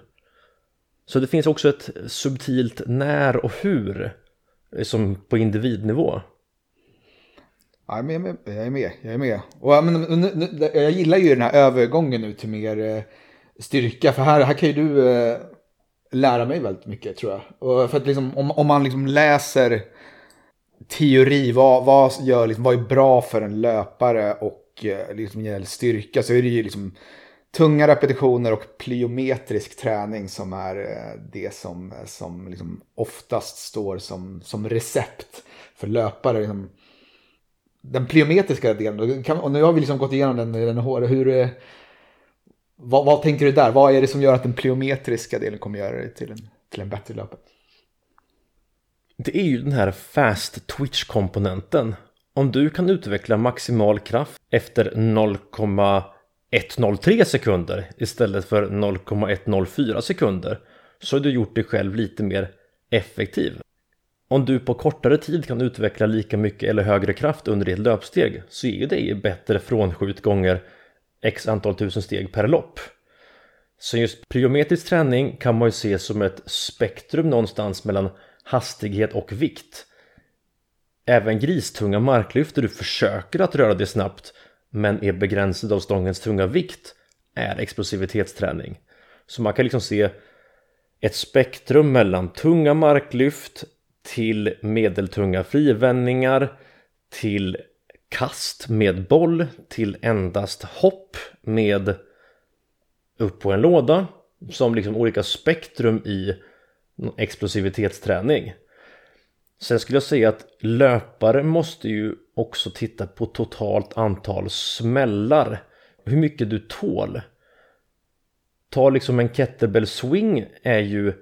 Så det finns också ett subtilt när och hur Eh, som på individnivå. Ja, jag, är med, jag är med. Jag är med. Och, men, nu, nu, jag gillar ju den här övergången nu till mer eh, styrka. För här, här kan ju du eh, lära mig väldigt mycket tror jag. Och för att liksom, om, om man liksom läser teori, vad, vad, gör, liksom, vad är bra för en löpare och eh, liksom, gäller styrka så är det ju liksom tunga repetitioner och plyometrisk träning som är eh, det som, eh, som liksom oftast står som, som recept för löpare. Liksom, den plyometriska delen, och nu har vi liksom gått igenom den, den hår. hur, eh, vad, vad, tänker du där? Vad är det som gör att den plyometriska delen kommer göra dig till en, till en bättre löpare? Det är ju den här fast twitch-komponenten. Om du kan utveckla maximal kraft efter 103 sekunder istället för 0,104 sekunder så har du gjort dig själv lite mer effektiv. Om du på kortare tid kan utveckla lika mycket eller högre kraft under ditt löpsteg så är det bättre frånskjut gånger x antal tusen steg per lopp. Så just plyometrisk träning kan man ju se som ett spektrum någonstans mellan hastighet och vikt. Även gristunga marklyft där du försöker att röra dig snabbt men är begränsad av stångens tunga vikt är explosivitetsträning. Så man kan liksom se ett spektrum mellan tunga marklyft till medeltunga frivändningar till kast med boll till endast hopp med upp på en låda som liksom olika spektrum i explosivitetsträning. Sen skulle jag säga att löpare måste ju också titta på totalt antal smällar. Hur mycket du tål. Ta liksom en kettlebell swing är ju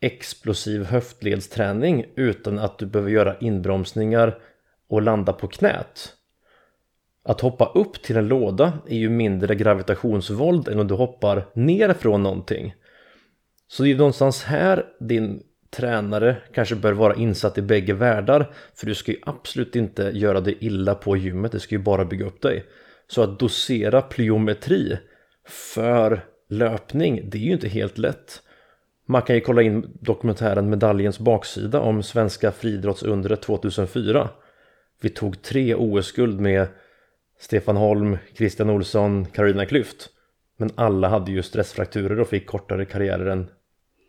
explosiv höftledsträning utan att du behöver göra inbromsningar och landa på knät. Att hoppa upp till en låda är ju mindre gravitationsvåld än om du hoppar ner från någonting. Så det är någonstans här din tränare kanske bör vara insatt i bägge världar för du ska ju absolut inte göra dig illa på gymmet, det ska ju bara bygga upp dig. Så att dosera plyometri för löpning, det är ju inte helt lätt. Man kan ju kolla in dokumentären Medaljens baksida om svenska friidrottsundret 2004. Vi tog tre OS-guld med Stefan Holm, Christian Olsson, Carolina Klüft. Men alla hade ju stressfrakturer och fick kortare karriärer än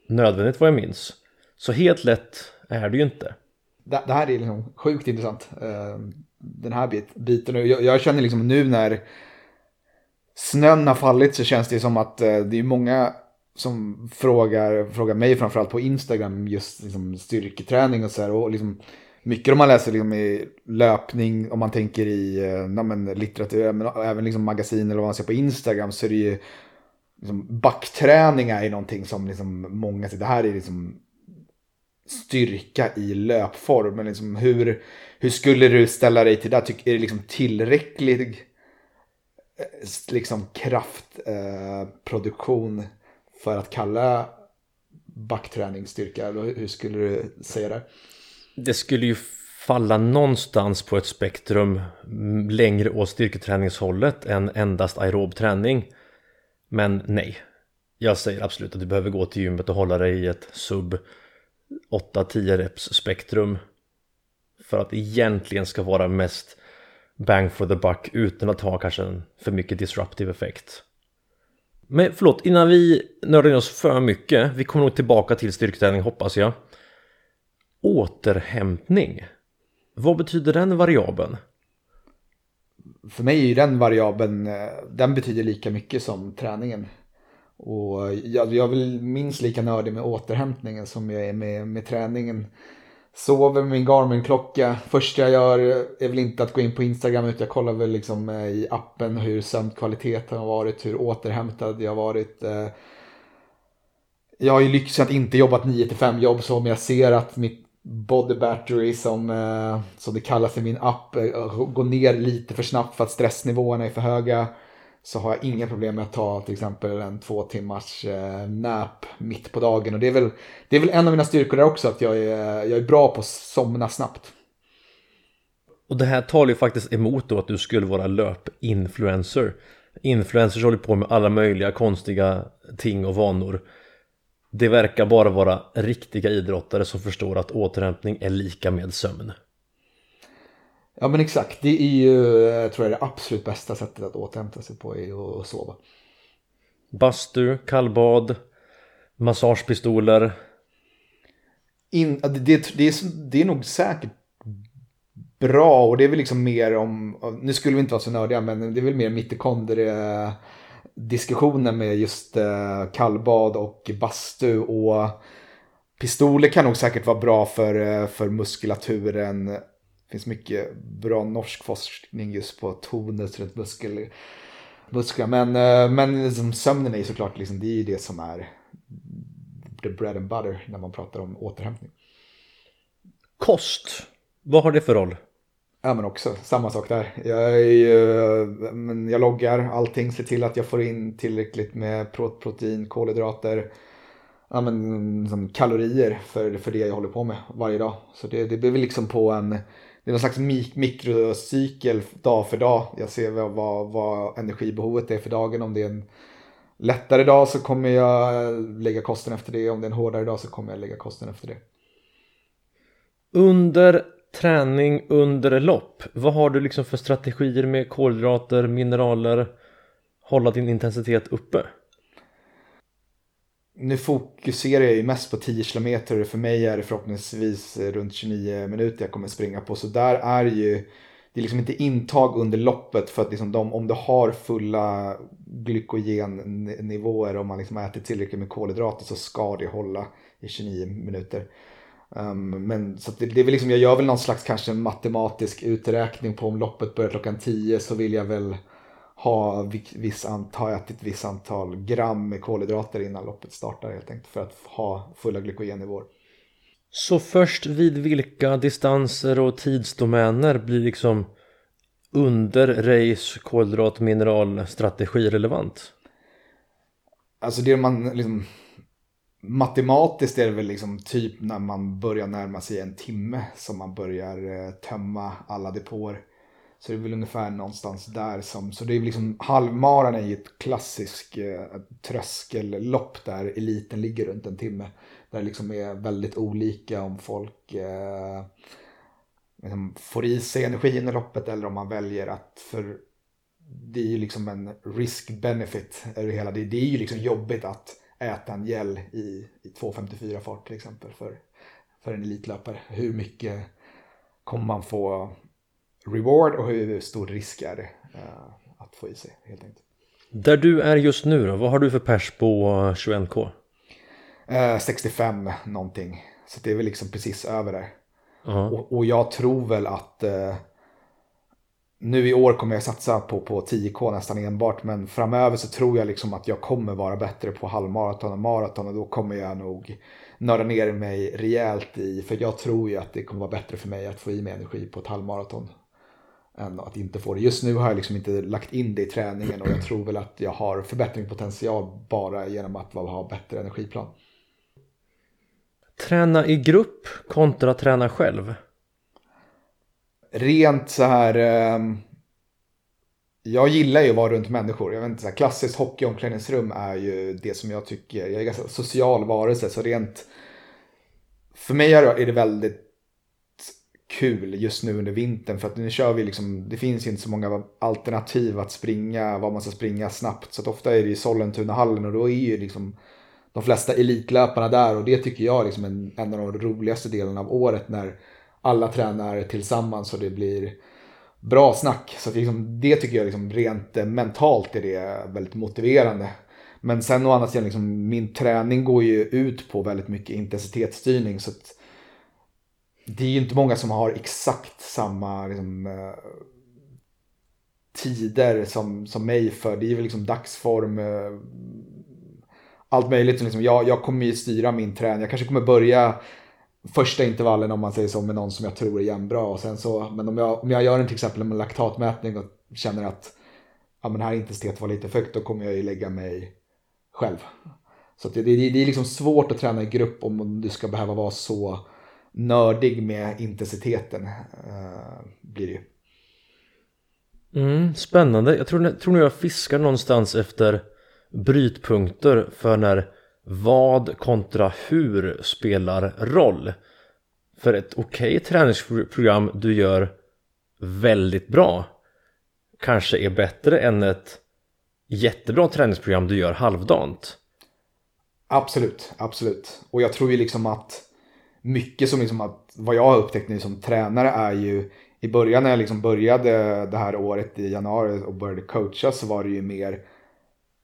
nödvändigt vad jag minns. Så helt lätt är det ju inte. Det, det här är liksom sjukt intressant. Eh, den här bit, biten. Jag, jag känner liksom nu när snön har fallit så känns det som att eh, det är många som frågar, frågar mig framförallt på Instagram just liksom styrketräning och så här. Och liksom, mycket om man läser liksom i löpning, om man tänker i eh, na, men, litteratur, men även liksom magasin eller vad man ser på Instagram så är det ju liksom, backträning är någonting som liksom många säger, det här är liksom styrka i löpform. Men liksom hur, hur skulle du ställa dig till det? Är det liksom tillräcklig eh, liksom kraftproduktion eh, för att kalla backträning styrka? Eller hur skulle du säga det? Det skulle ju falla någonstans på ett spektrum längre åt styrketräningshållet än endast aerob träning. Men nej, jag säger absolut att du behöver gå till gymmet och hålla dig i ett sub 8-10 reps spektrum för att egentligen ska vara mest bang for the buck utan att ha kanske en för mycket disruptive effekt. Men förlåt, innan vi nördar in oss för mycket, vi kommer nog tillbaka till styrketräning hoppas jag. Återhämtning. Vad betyder den variabeln? För mig är ju den variabeln, eh, den betyder lika mycket som träningen. Och jag, jag är väl minst lika nördig med återhämtningen som jag är med, med träningen. Sover med min Garmin-klocka. Första jag gör är väl inte att gå in på Instagram utan jag kollar väl liksom eh, i appen hur sömnkvaliteten har varit, hur återhämtad jag har varit. Eh. Jag har ju lyxen att inte jobba ett 9 5 jobb så om jag ser att mitt body battery som, eh, som det kallas i min app går ner lite för snabbt för att stressnivåerna är för höga så har jag inga problem med att ta till exempel en två timmars eh, nap mitt på dagen. Och det är, väl, det är väl en av mina styrkor där också, att jag är, jag är bra på att somna snabbt. Och det här talar ju faktiskt emot då att du skulle vara löpinfluencer. Influencers håller på med alla möjliga konstiga ting och vanor. Det verkar bara vara riktiga idrottare som förstår att återhämtning är lika med sömn. Ja men exakt, det är ju jag tror jag det absolut bästa sättet att återhämta sig på är att sova. Bastu, kallbad, massagepistoler. In, det, det, det, är, det är nog säkert bra och det är väl liksom mer om, nu skulle vi inte vara så nördiga men det är väl mer mitokondrie diskussionen med just eh, kallbad och bastu och pistoler kan nog säkert vara bra för, eh, för muskulaturen det finns mycket bra norsk forskning just på tonus runt muskel, muskler. Men, eh, men liksom, sömnen är såklart liksom, det är ju det som är the bread and butter när man pratar om återhämtning. Kost, vad har det för roll? Ja men också samma sak där. Jag, är, men jag loggar allting, ser till att jag får in tillräckligt med protein, kolhydrater, ja, men, liksom kalorier för, för det jag håller på med varje dag. Så det, det blir liksom på en det är någon slags mik mikrocykel dag för dag. Jag ser vad, vad, vad, energibehovet är för dagen. Om det är en lättare dag så kommer jag lägga kosten efter det. Om det är en hårdare dag så kommer jag lägga kosten efter det. Under träning, under lopp, vad har du liksom för strategier med kolhydrater, mineraler, hålla din intensitet uppe? Nu fokuserar jag ju mest på 10 km och för mig är det förhoppningsvis runt 29 minuter jag kommer springa på. Så där är ju, det är liksom inte intag under loppet för att liksom de, om du har fulla glykogennivåer och man liksom ätit tillräckligt med kolhydrater så ska det hålla i 29 minuter. Um, men så det, det är väl liksom, jag gör väl någon slags kanske matematisk uträkning på om loppet börjar klockan 10 så vill jag väl ha viss antal, ätit ett visst antal gram med kolhydrater innan loppet startar helt enkelt för att ha fulla glykogennivåer. Så först vid vilka distanser och tidsdomäner blir liksom under race kolhydrat mineralstrategi relevant? Alltså det man liksom matematiskt är det väl liksom typ när man börjar närma sig en timme som man börjar eh, tömma alla depåer. Så det är väl ungefär någonstans där som, så det är liksom halvmaran är ju ett klassiskt eh, tröskellopp där eliten ligger runt en timme. Där det liksom är väldigt olika om folk eh, liksom får i sig energin i loppet eller om man väljer att för det är ju liksom en risk-benefit över hela. Det, det är ju liksom jobbigt att äta en gel i, i 2.54 fart till exempel för, för en elitlöpare. Hur mycket kommer man få reward och hur stor risk är det uh, att få i sig helt enkelt. Där du är just nu då, vad har du för pers på 21k? Uh, 65 någonting. Så det är väl liksom precis över där. Uh -huh. och, och, jag tror väl att uh, nu i år kommer jag satsa på, på 10k nästan enbart. Men framöver så tror jag liksom att jag kommer vara bättre på halvmaraton och maraton. Och då kommer jag nog nörda ner mig rejält i. För jag tror ju att det kommer vara bättre för mig att få i mig energi på ett halvmaraton än att inte få det. Just nu har jag liksom inte lagt in det i träningen och jag tror väl att jag har förbättringspotential bara genom att ha bättre energiplan. Träna i grupp kontra träna själv? Rent så här... Eh, jag gillar ju att vara runt människor. Jag vet inte, så här, klassiskt hockeyomklädningsrum är ju det som jag tycker. Jag är ganska social varelse så rent... För mig är det väldigt kul just nu under vintern för att nu kör vi liksom, det finns inte så många alternativ att springa, vad man ska springa snabbt. Så att ofta är det i Sollentunahallen och då är ju liksom de flesta elitlöparna där och det tycker jag är liksom en, en av de roligaste delarna av året när alla tränar tillsammans och det blir bra snack. Så liksom, det tycker jag liksom, rent eh, mentalt är det väldigt motiverande. Men sen å andra sidan, liksom, min träning går ju ut på väldigt mycket intensitetsstyrning. Så att det är ju inte många som har exakt samma liksom, eh, tider som, som mig för. Det är väl liksom dagsform, eh, allt möjligt. Liksom, jag, jag kommer ju styra min träning. Jag kanske kommer börja första intervallen om man säger så med någon som jag tror är jämnbra. Och sen så, men om jag, om jag gör en till exempel en laktatmätning och känner att ja, men här intensiteten var lite för högt då kommer jag ju lägga mig själv. Så det, det, det är liksom svårt att träna i grupp om du ska behöva vara så nördig med intensiteten. Uh, blir det ju. Mm, spännande. Jag tror, tror nog jag fiskar någonstans efter brytpunkter för när vad kontra hur spelar roll. För ett okej okay träningsprogram du gör väldigt bra kanske är bättre än ett jättebra träningsprogram du gör halvdant. Absolut, absolut. Och jag tror ju liksom att mycket som liksom att vad jag har upptäckt nu som tränare är ju i början när jag liksom började det här året i januari och började coacha så var det ju mer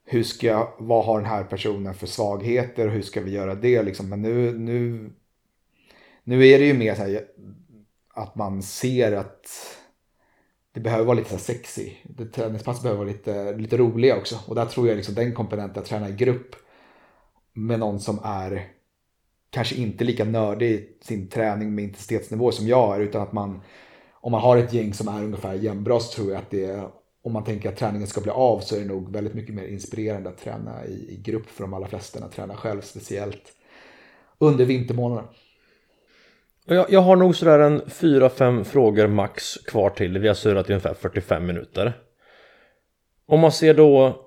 hur ska jag, vad har den här personen för svagheter och hur ska vi göra det liksom. Men nu, nu, nu är det ju mer så här att man ser att det behöver vara lite så sexy. Träningspass behöver vara lite, lite roliga också. Och där tror jag liksom den komponenten att träna i grupp med någon som är kanske inte lika nördig i sin träning med intensitetsnivå som jag är. Utan att man, om man har ett gäng som är ungefär jämnbra så tror jag att det om man tänker att träningen ska bli av så är det nog väldigt mycket mer inspirerande att träna i, i grupp för de allra flesta än att träna själv, speciellt under vintermånaderna. Jag, jag har nog sådär en 4-5 frågor max kvar till. Vi har surrat i ungefär 45 minuter. Om man ser då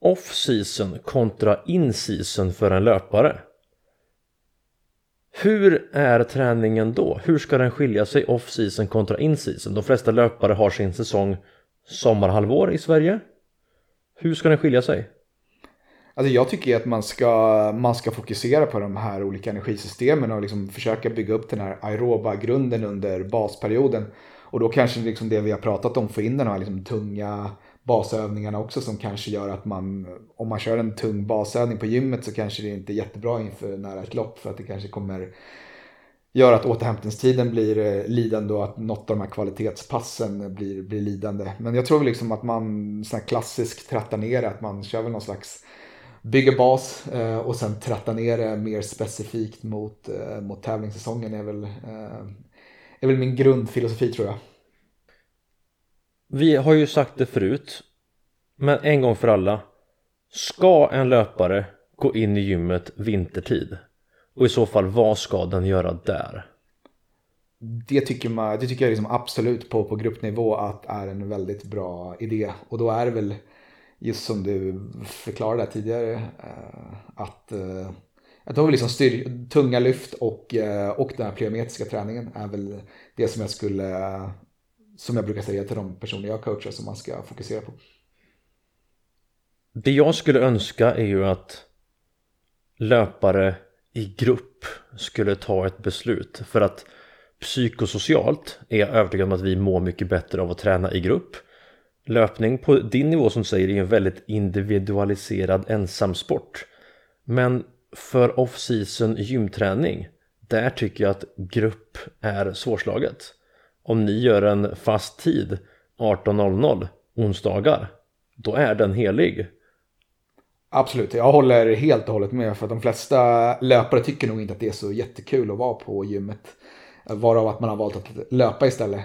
off-season kontra in-season för en löpare. Hur är träningen då? Hur ska den skilja sig off-season kontra in-season? De flesta löpare har sin säsong sommarhalvår i Sverige. Hur ska den skilja sig? Alltså jag tycker att man ska, man ska fokusera på de här olika energisystemen och liksom försöka bygga upp den här aeroba grunden under basperioden. Och då kanske liksom det vi har pratat om, få in den här liksom tunga basövningarna också som kanske gör att man, om man kör en tung basövning på gymmet så kanske det inte är jättebra inför nära ett lopp för att det kanske kommer göra att återhämtningstiden blir eh, lidande och att något av de här kvalitetspassen blir, blir lidande. Men jag tror liksom att man sån här klassisk trattar ner att man kör väl någon slags bygger bas eh, och sen trattar ner det mer specifikt mot, eh, mot tävlingssäsongen är väl, är väl min grundfilosofi tror jag. Vi har ju sagt det förut, men en gång för alla. Ska en löpare gå in i gymmet vintertid? Och i så fall, vad ska den göra där? Det tycker, man, det tycker jag liksom absolut på, på gruppnivå att är en väldigt bra idé. Och då är det väl just som du förklarade tidigare eh, att, eh, att då liksom styr, tunga lyft och, eh, och den här plyometriska träningen är väl det som jag skulle som jag brukar säga till de personer jag coachar som man ska fokusera på. Det jag skulle önska är ju att löpare i grupp skulle ta ett beslut för att psykosocialt är jag övertygad om att vi mår mycket bättre av att träna i grupp. Löpning på din nivå som säger är en väldigt individualiserad ensamsport. Men för off-season gymträning, där tycker jag att grupp är svårslaget. Om ni gör en fast tid 18.00 onsdagar, då är den helig. Absolut, jag håller helt och hållet med. För att de flesta löpare tycker nog inte att det är så jättekul att vara på gymmet. Varav att man har valt att löpa istället.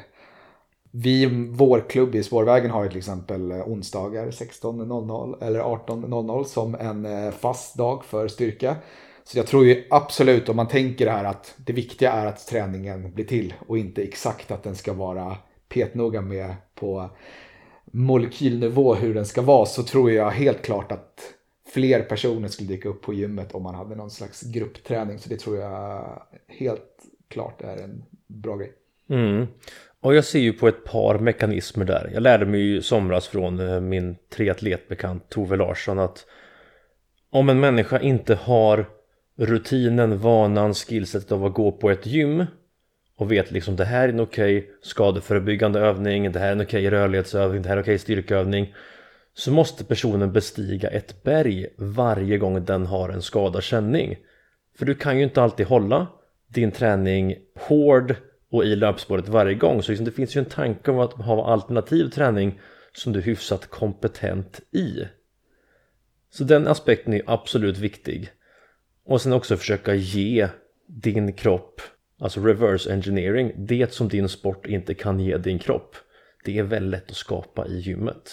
Vi, vår klubb i Spårvägen har ju till exempel onsdagar 16.00 eller 18.00 som en eh, fast dag för styrka. Så jag tror ju absolut om man tänker det här att det viktiga är att träningen blir till och inte exakt att den ska vara petnoga med på molekylnivå hur den ska vara så tror jag helt klart att fler personer skulle dyka upp på gymmet om man hade någon slags gruppträning. Så det tror jag helt klart är en bra grej. Mm. Och jag ser ju på ett par mekanismer där. Jag lärde mig ju i somras från eh, min triatletbekant Tove Larsson att om en människa inte har rutinen, vanan, skillsetet av att gå på ett gym och vet liksom det här är en okej skadeförebyggande övning, det här är en okej rörlighetsövning, det här är en okej styrkeövning så måste personen bestiga ett berg varje gång den har en skadad känning. För du kan ju inte alltid hålla din träning hård och i löpspåret varje gång. Så liksom det finns ju en tanke om att ha alternativ träning som du är hyfsat kompetent i. Så den aspekten är absolut viktig. Och sen också försöka ge din kropp, alltså reverse engineering, det som din sport inte kan ge din kropp. Det är väldigt lätt att skapa i gymmet.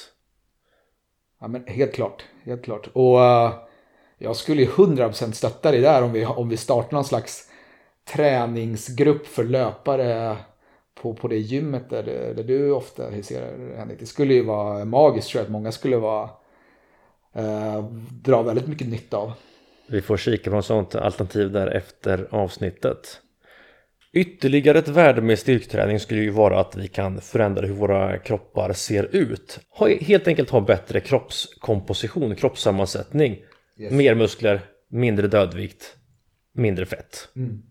Ja men helt klart, helt klart. Och uh, jag skulle ju 100% stötta dig där om vi, om vi startar någon slags träningsgrupp för löpare på, på det gymmet där, där du ofta huserar Henrik. Det skulle ju vara magiskt tror jag att många skulle vara uh, dra väldigt mycket nytta av. Vi får kika på något sånt alternativ där efter avsnittet. Ytterligare ett värde med styrketräning skulle ju vara att vi kan förändra hur våra kroppar ser ut. Helt enkelt ha bättre kroppskomposition, kroppssammansättning. Yes. Mer muskler, mindre dödvikt, mindre fett. Mm.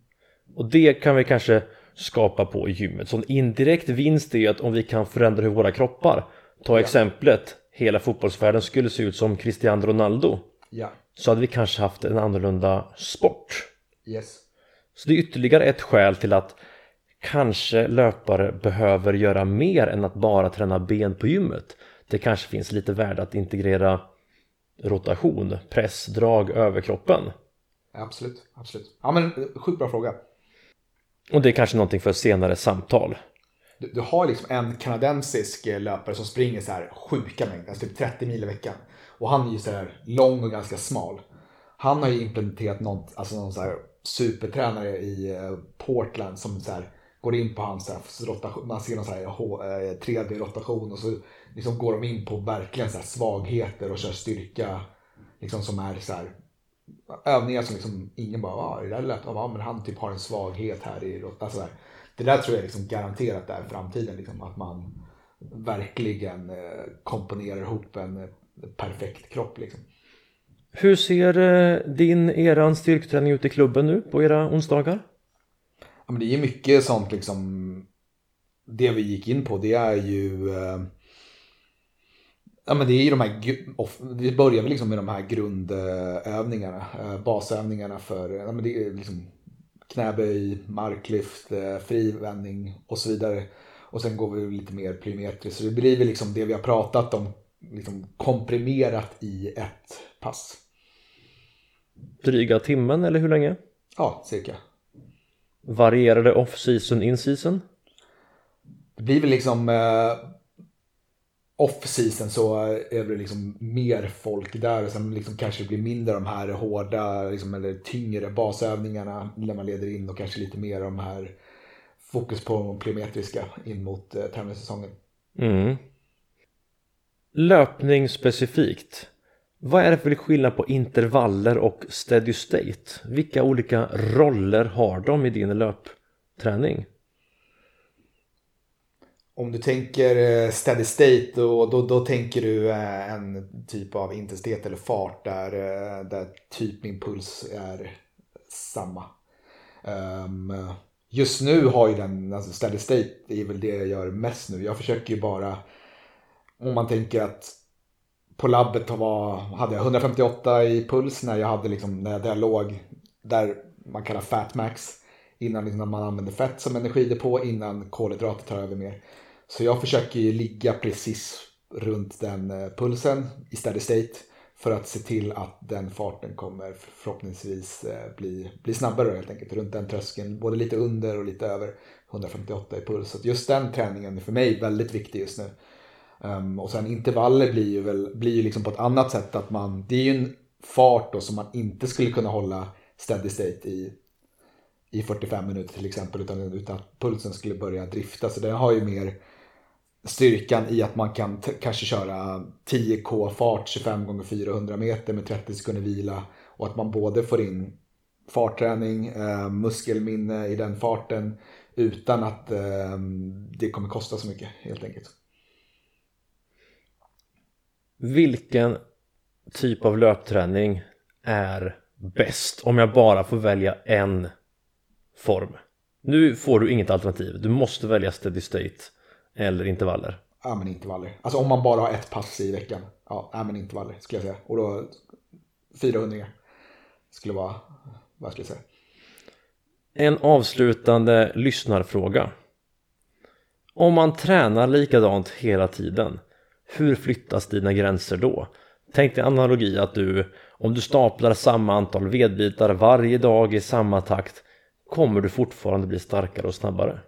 Och det kan vi kanske skapa på i gymmet. Så en indirekt vinst är att om vi kan förändra hur våra kroppar, ta ja. exemplet, hela fotbollsvärlden skulle se ut som Cristiano Ronaldo. Ja. Så hade vi kanske haft en annorlunda sport. Yes. Så det är ytterligare ett skäl till att kanske löpare behöver göra mer än att bara träna ben på gymmet. Det kanske finns lite värde att integrera rotation, press, drag över kroppen. Absolut, absolut. Ja men sjukt bra fråga. Och det är kanske någonting för senare samtal. Du, du har liksom en kanadensisk löpare som springer så här sjuka mängder, alltså typ 30 mil i veckan. Och han är ju sådär lång och ganska smal. Han har ju implementerat något, alltså någon såhär supertränare i eh, Portland som såhär går in på hans rotation, man ser någon så här 3D-rotation eh, och så liksom går de in på verkligen så svagheter och kör styrka liksom som är så här, övningar som liksom ingen bara, ah, det där lät, ah, men han typ har en svaghet här i alltså där. Det där tror jag liksom garanterat är framtiden, liksom, att man verkligen eh, komponerar ihop en perfekt kropp. Liksom. Hur ser eh, din, eran styrketräning ut i klubben nu på era onsdagar? Ja, men det är mycket sånt liksom. Det vi gick in på det är ju eh, Ja men det är ju de här, vi börjar väl liksom med de här grundövningarna, eh, basövningarna för, ja men det är liksom knäböj, marklyft, frivändning och så vidare. Och sen går vi lite mer plyometriskt. Så det blir väl liksom det vi har pratat om, liksom komprimerat i ett pass. Dryga timmen eller hur länge? Ja, cirka. Varierar det off-season, in-season? Det blir väl liksom eh, off-season så är det liksom mer folk där och sen liksom kanske det blir mindre de här hårda liksom, eller tyngre basövningarna när man leder in och kanske lite mer de här fokus på de plyometriska in mot eh, tävlingssäsongen. Mm. Löpning specifikt. Vad är det för skillnad på intervaller och steady state? Vilka olika roller har de i din löpträning? Om du tänker eh, steady state då, då, då tänker du eh, en typ av intensitet eller fart där, eh, där typ min puls är samma. Ehm, just nu har ju den, alltså steady state är väl det jag gör mest nu. Jag försöker ju bara, om man tänker att på labbet var, hade jag 158 i puls när jag hade liksom, när jag låg där man kallar fatmax. Innan liksom man använder fett som energidepå innan kolhydrater tar över mer. Så jag försöker ju ligga precis runt den eh, pulsen i steady state. För att se till att den farten kommer förhoppningsvis eh, bli, bli snabbare helt enkelt. Runt den tröskeln, både lite under och lite över 158 i puls. Så just den träningen är för mig väldigt viktig just nu. Um, och sen intervaller blir ju, väl, blir ju liksom på ett annat sätt att man, det är ju en fart då som man inte skulle kunna hålla steady state i, i 45 minuter till exempel utan, utan att pulsen skulle börja drifta. Så det har ju mer styrkan i att man kan kanske köra 10k fart 25 gånger 400 meter med 30 sekunder vila och att man både får in fartträning, eh, muskelminne i den farten utan att eh, det kommer kosta så mycket helt enkelt. Vilken typ av löpträning är bäst om jag bara får välja en form? Nu får du inget alternativ. Du måste välja steady state eller intervaller. Ja, men intervaller. Alltså om man bara har ett pass i veckan. Ja, ja men intervaller skulle jag säga. Och då 400 skulle vara, vad skulle jag säga? En avslutande lyssnarfråga. Om man tränar likadant hela tiden, hur flyttas dina gränser då? Tänk dig analogi att du, om du staplar samma antal vedbitar varje dag i samma takt, kommer du fortfarande bli starkare och snabbare?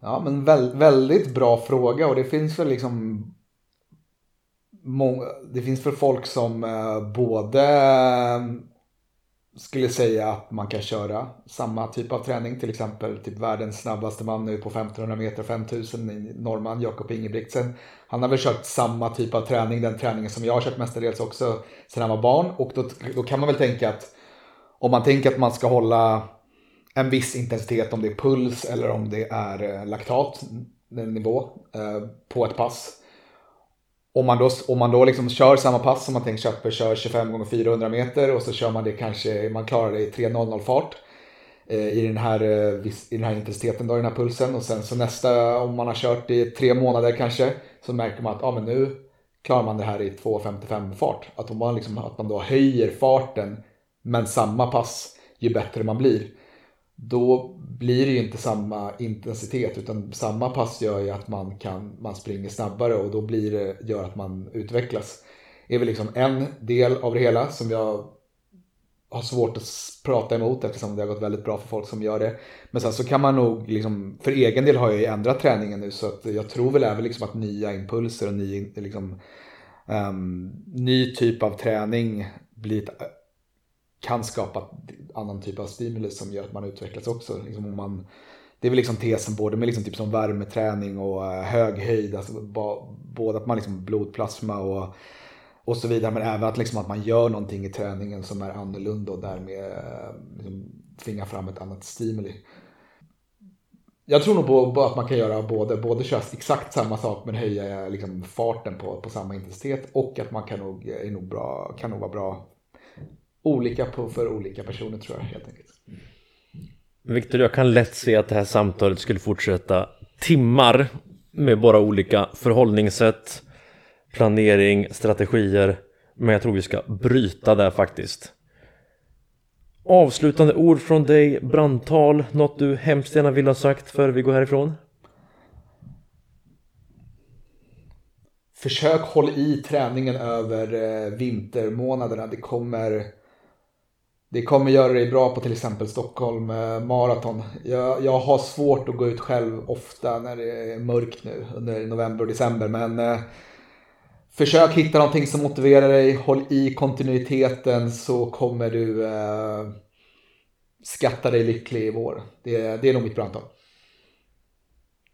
Ja, men vä väldigt bra fråga och det finns väl liksom det finns för folk som eh, både skulle säga att man kan köra samma typ av träning, till exempel typ världens snabbaste man nu på 1500 meter 5000 norrman, Jakob Ingebrigtsen. Han har väl kört samma typ av träning, den träningen som jag har kört mestadels också sedan han var barn. Och då, då kan man väl tänka att om man tänker att man ska hålla en viss intensitet, om det är puls eller om det är eh, laktatnivå eh, på ett pass om man då, om man då liksom kör samma pass som man tänkt köper, kör 25 gånger 400 meter och så kör man det kanske, man klarar det i 3.00 fart eh, i, den här, eh, i den här intensiteten, då, i den här pulsen och sen så nästa, om man har kört i tre månader kanske, så märker man att ah, men nu klarar man det här i 2.55 fart. Att, om man liksom, att man då höjer farten men samma pass ju bättre man blir då blir det ju inte samma intensitet utan samma pass gör ju att man, kan, man springer snabbare och då blir det, gör att man utvecklas. Det är väl liksom en del av det hela som jag har svårt att prata emot eftersom det har gått väldigt bra för folk som gör det. Men sen så kan man nog, liksom, för egen del har jag ju ändrat träningen nu så att jag tror väl även liksom att nya impulser och ny, liksom, um, ny typ av träning blir ett kan skapa annan typ av stimulus som gör att man utvecklas också. Liksom om man, det är väl liksom tesen både med liksom typ som värmeträning och eh, hög höjd, alltså både att man liksom blodplasma och, och så vidare, men även att, liksom att man gör någonting i träningen som är annorlunda och därmed eh, liksom tvingar fram ett annat stimuli. Jag tror nog på att man kan göra både, både köra exakt samma sak men höja eh, liksom farten på, på samma intensitet och att man kan nog, är nog bra, kan nog vara bra olika på, för olika personer tror jag helt enkelt. Viktor, jag kan lätt se att det här samtalet skulle fortsätta timmar med bara olika förhållningssätt, planering, strategier. Men jag tror vi ska bryta där faktiskt. Avslutande ord från dig, brandtal, något du hemskt gärna vill ha sagt före vi går härifrån? Försök håll i träningen över eh, vintermånaderna. Det kommer det kommer göra dig bra på till exempel Stockholm eh, Marathon. Jag, jag har svårt att gå ut själv ofta när det är mörkt nu under november och december. Men eh, försök hitta någonting som motiverar dig. Håll i kontinuiteten så kommer du eh, skatta dig lycklig i vår. Det, det är nog mitt brandtal.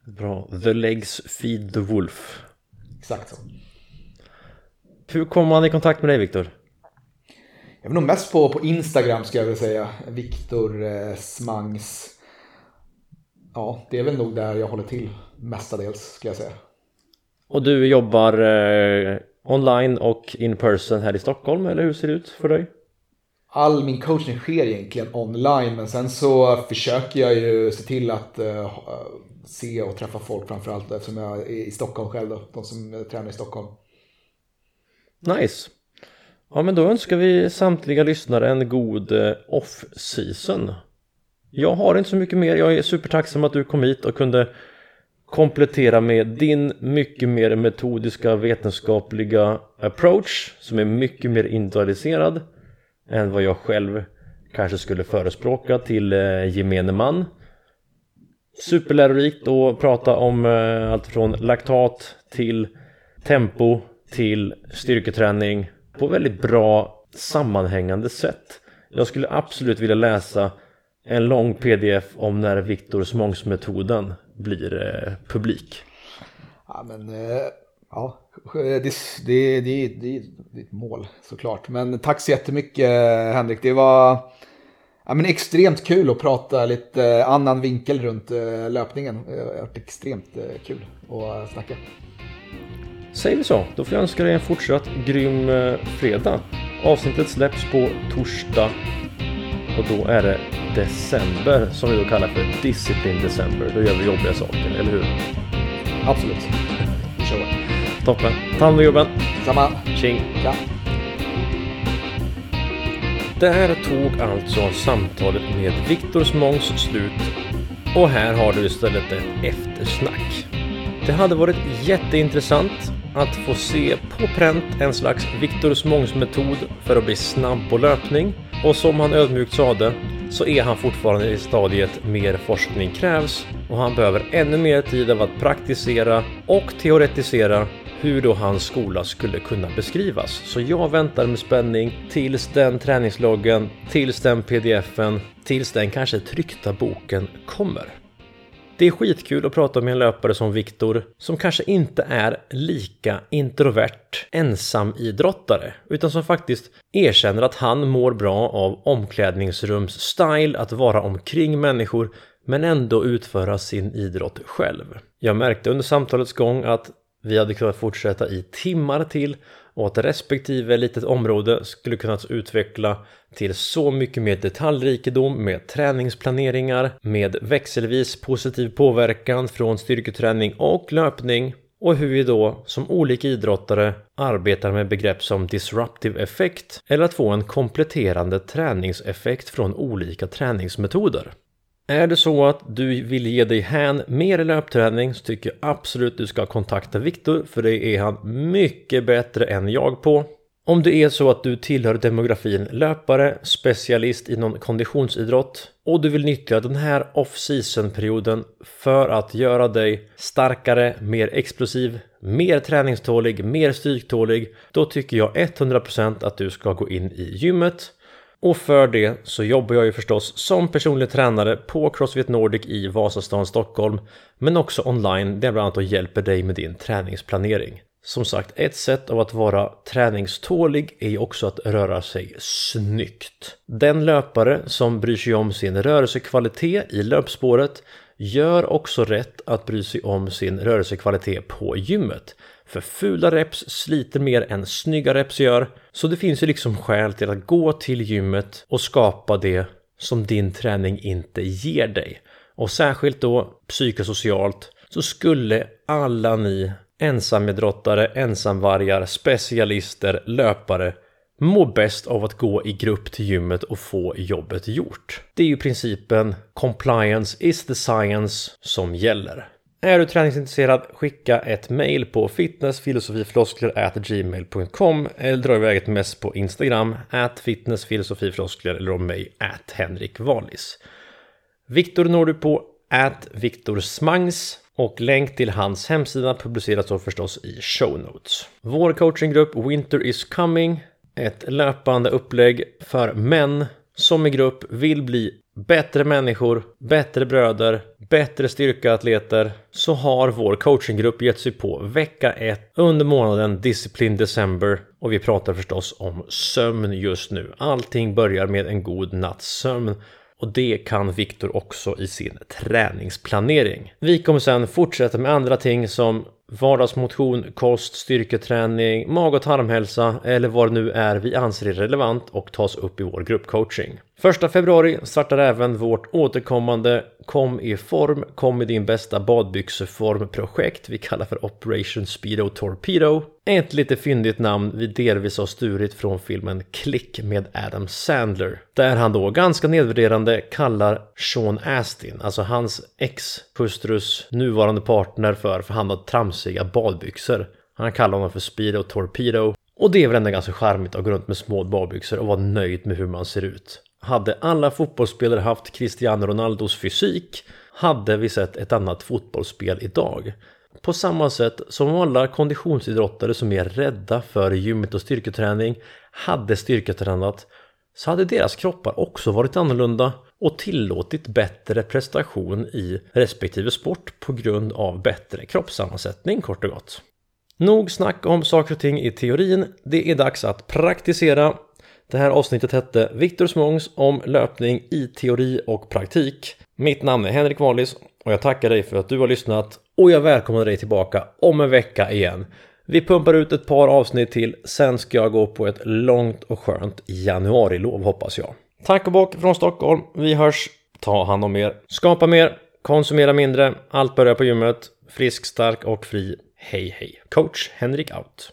Bra. The legs feed the wolf. Exakt så. Hur kommer man i kontakt med dig Viktor? Jag är nog mest på, på Instagram ska jag väl säga. Viktor eh, Smangs. Ja, det är väl nog där jag håller till mestadels ska jag säga. Och du jobbar eh, online och in person här i Stockholm eller hur ser det ut för dig? All min coaching sker egentligen online men sen så försöker jag ju se till att uh, se och träffa folk framförallt eftersom jag är i Stockholm själv då, de som tränar i Stockholm. Nice. Ja men då önskar vi samtliga lyssnare en god eh, off-season. Jag har inte så mycket mer, jag är supertacksam att du kom hit och kunde komplettera med din mycket mer metodiska vetenskapliga approach som är mycket mer individualiserad än vad jag själv kanske skulle förespråka till eh, gemene man. Superlärorikt att prata om eh, allt från laktat till tempo till styrketräning på väldigt bra sammanhängande sätt. Jag skulle absolut vilja läsa en lång pdf om när Viktor Smångsmetoden blir eh, publik. Ja, men eh, ja, det, det, det, det, är ett mål såklart. Men tack så jättemycket Henrik. Det var Ja, men extremt kul att prata lite annan vinkel runt eh, löpningen. Det har varit extremt eh, kul att snacka. Säger vi så, då får jag önska dig en fortsatt grym eh, fredag. Avsnittet släpps på torsdag och då är det december som vi då kallar för Discipline December. Då gör vi jobbiga saker, eller hur? Absolut. Vi kör. Toppen. Ta hand om jobben. Samma. Tjing. Ja. Där tog alltså samtalet med Viktor Smångs slut och här har du istället ett eftersnack. Det hade varit jätteintressant att få se på pränt en slags Viktor Smångs metod för att bli snabb på löpning och som han ödmjukt sade så är han fortfarande i stadiet mer forskning krävs och han behöver ännu mer tid av att praktisera och teoretisera hur då hans skola skulle kunna beskrivas. Så jag väntar med spänning tills den träningsloggen, tills den pdfen, tills den kanske tryckta boken kommer. Det är skitkul att prata med en löpare som Viktor som kanske inte är lika introvert ensamidrottare utan som faktiskt erkänner att han mår bra av omklädningsrums-style, att vara omkring människor men ändå utföra sin idrott själv. Jag märkte under samtalets gång att vi hade kunnat fortsätta i timmar till och att respektive litet område skulle kunna utveckla till så mycket mer detaljrikedom med träningsplaneringar, med växelvis positiv påverkan från styrketräning och löpning och hur vi då som olika idrottare arbetar med begrepp som disruptive effekt eller att få en kompletterande träningseffekt från olika träningsmetoder. Är det så att du vill ge dig hän mer i löpträning så tycker jag absolut du ska kontakta Viktor för det är han mycket bättre än jag på. Om det är så att du tillhör demografin löpare, specialist i någon konditionsidrott och du vill nyttja den här off-season perioden för att göra dig starkare, mer explosiv, mer träningstålig, mer stryktålig då tycker jag 100% att du ska gå in i gymmet och för det så jobbar jag ju förstås som personlig tränare på Crossfit Nordic i Vasastan, Stockholm men också online där jag bland annat hjälper dig med din träningsplanering. Som sagt, ett sätt av att vara träningstålig är ju också att röra sig snyggt. Den löpare som bryr sig om sin rörelsekvalitet i löpspåret gör också rätt att bry sig om sin rörelsekvalitet på gymmet. För fula reps sliter mer än snygga reps gör. Så det finns ju liksom skäl till att gå till gymmet och skapa det som din träning inte ger dig. Och särskilt då psykosocialt så skulle alla ni ensamidrottare, ensamvargar, specialister, löpare må bäst av att gå i grupp till gymmet och få jobbet gjort. Det är ju principen compliance is the science som gäller. Är du träningsintresserad, skicka ett mail på fitnessfilosofifloskler@gmail.com eller dra iväg ett mess på Instagram, at fitnessfilosofifloskler eller om mig, at Henrik Wallis. Viktor når du på at Viktor Smangs och länk till hans hemsida publiceras då förstås i show notes. Vår coachinggrupp Winter is coming, ett löpande upplägg för män som i grupp vill bli bättre människor, bättre bröder, bättre styrkaatleter så har vår coachinggrupp gett sig på vecka 1 under månaden Disciplin December och vi pratar förstås om sömn just nu. Allting börjar med en god natts sömn och det kan Viktor också i sin träningsplanering. Vi kommer sen fortsätta med andra ting som vardagsmotion, kost, styrketräning, mag och tarmhälsa eller vad det nu är vi anser är relevant och tas upp i vår gruppcoaching. Första februari startar även vårt återkommande Kom i form, kom i din bästa badbyxeform-projekt vi kallar för Operation Speedo Torpedo. Ett lite fyndigt namn vi delvis har sturit från filmen Klick med Adam Sandler. Där han då ganska nedvärderande kallar Sean Astin, alltså hans ex-hustrus nuvarande partner för, för han har tramsiga badbyxor. Han kallar honom för Speedo Torpedo. Och det är väl ändå ganska charmigt att gå runt med små badbyxor och vara nöjd med hur man ser ut. Hade alla fotbollsspelare haft Cristiano Ronaldos fysik hade vi sett ett annat fotbollsspel idag. På samma sätt som alla konditionsidrottare som är rädda för gymmet och styrketräning hade styrketränat så hade deras kroppar också varit annorlunda och tillåtit bättre prestation i respektive sport på grund av bättre kroppssammansättning kort och gott. Nog snack om saker och ting i teorin, det är dags att praktisera det här avsnittet hette Viktor Smångs om löpning i teori och praktik. Mitt namn är Henrik Wallis och jag tackar dig för att du har lyssnat och jag välkomnar dig tillbaka om en vecka igen. Vi pumpar ut ett par avsnitt till, sen ska jag gå på ett långt och skönt januarilov hoppas jag. Tack och bock från Stockholm. Vi hörs. Ta hand om er. Skapa mer. Konsumera mindre. Allt börjar på gymmet. Frisk, stark och fri. Hej hej. Coach Henrik out.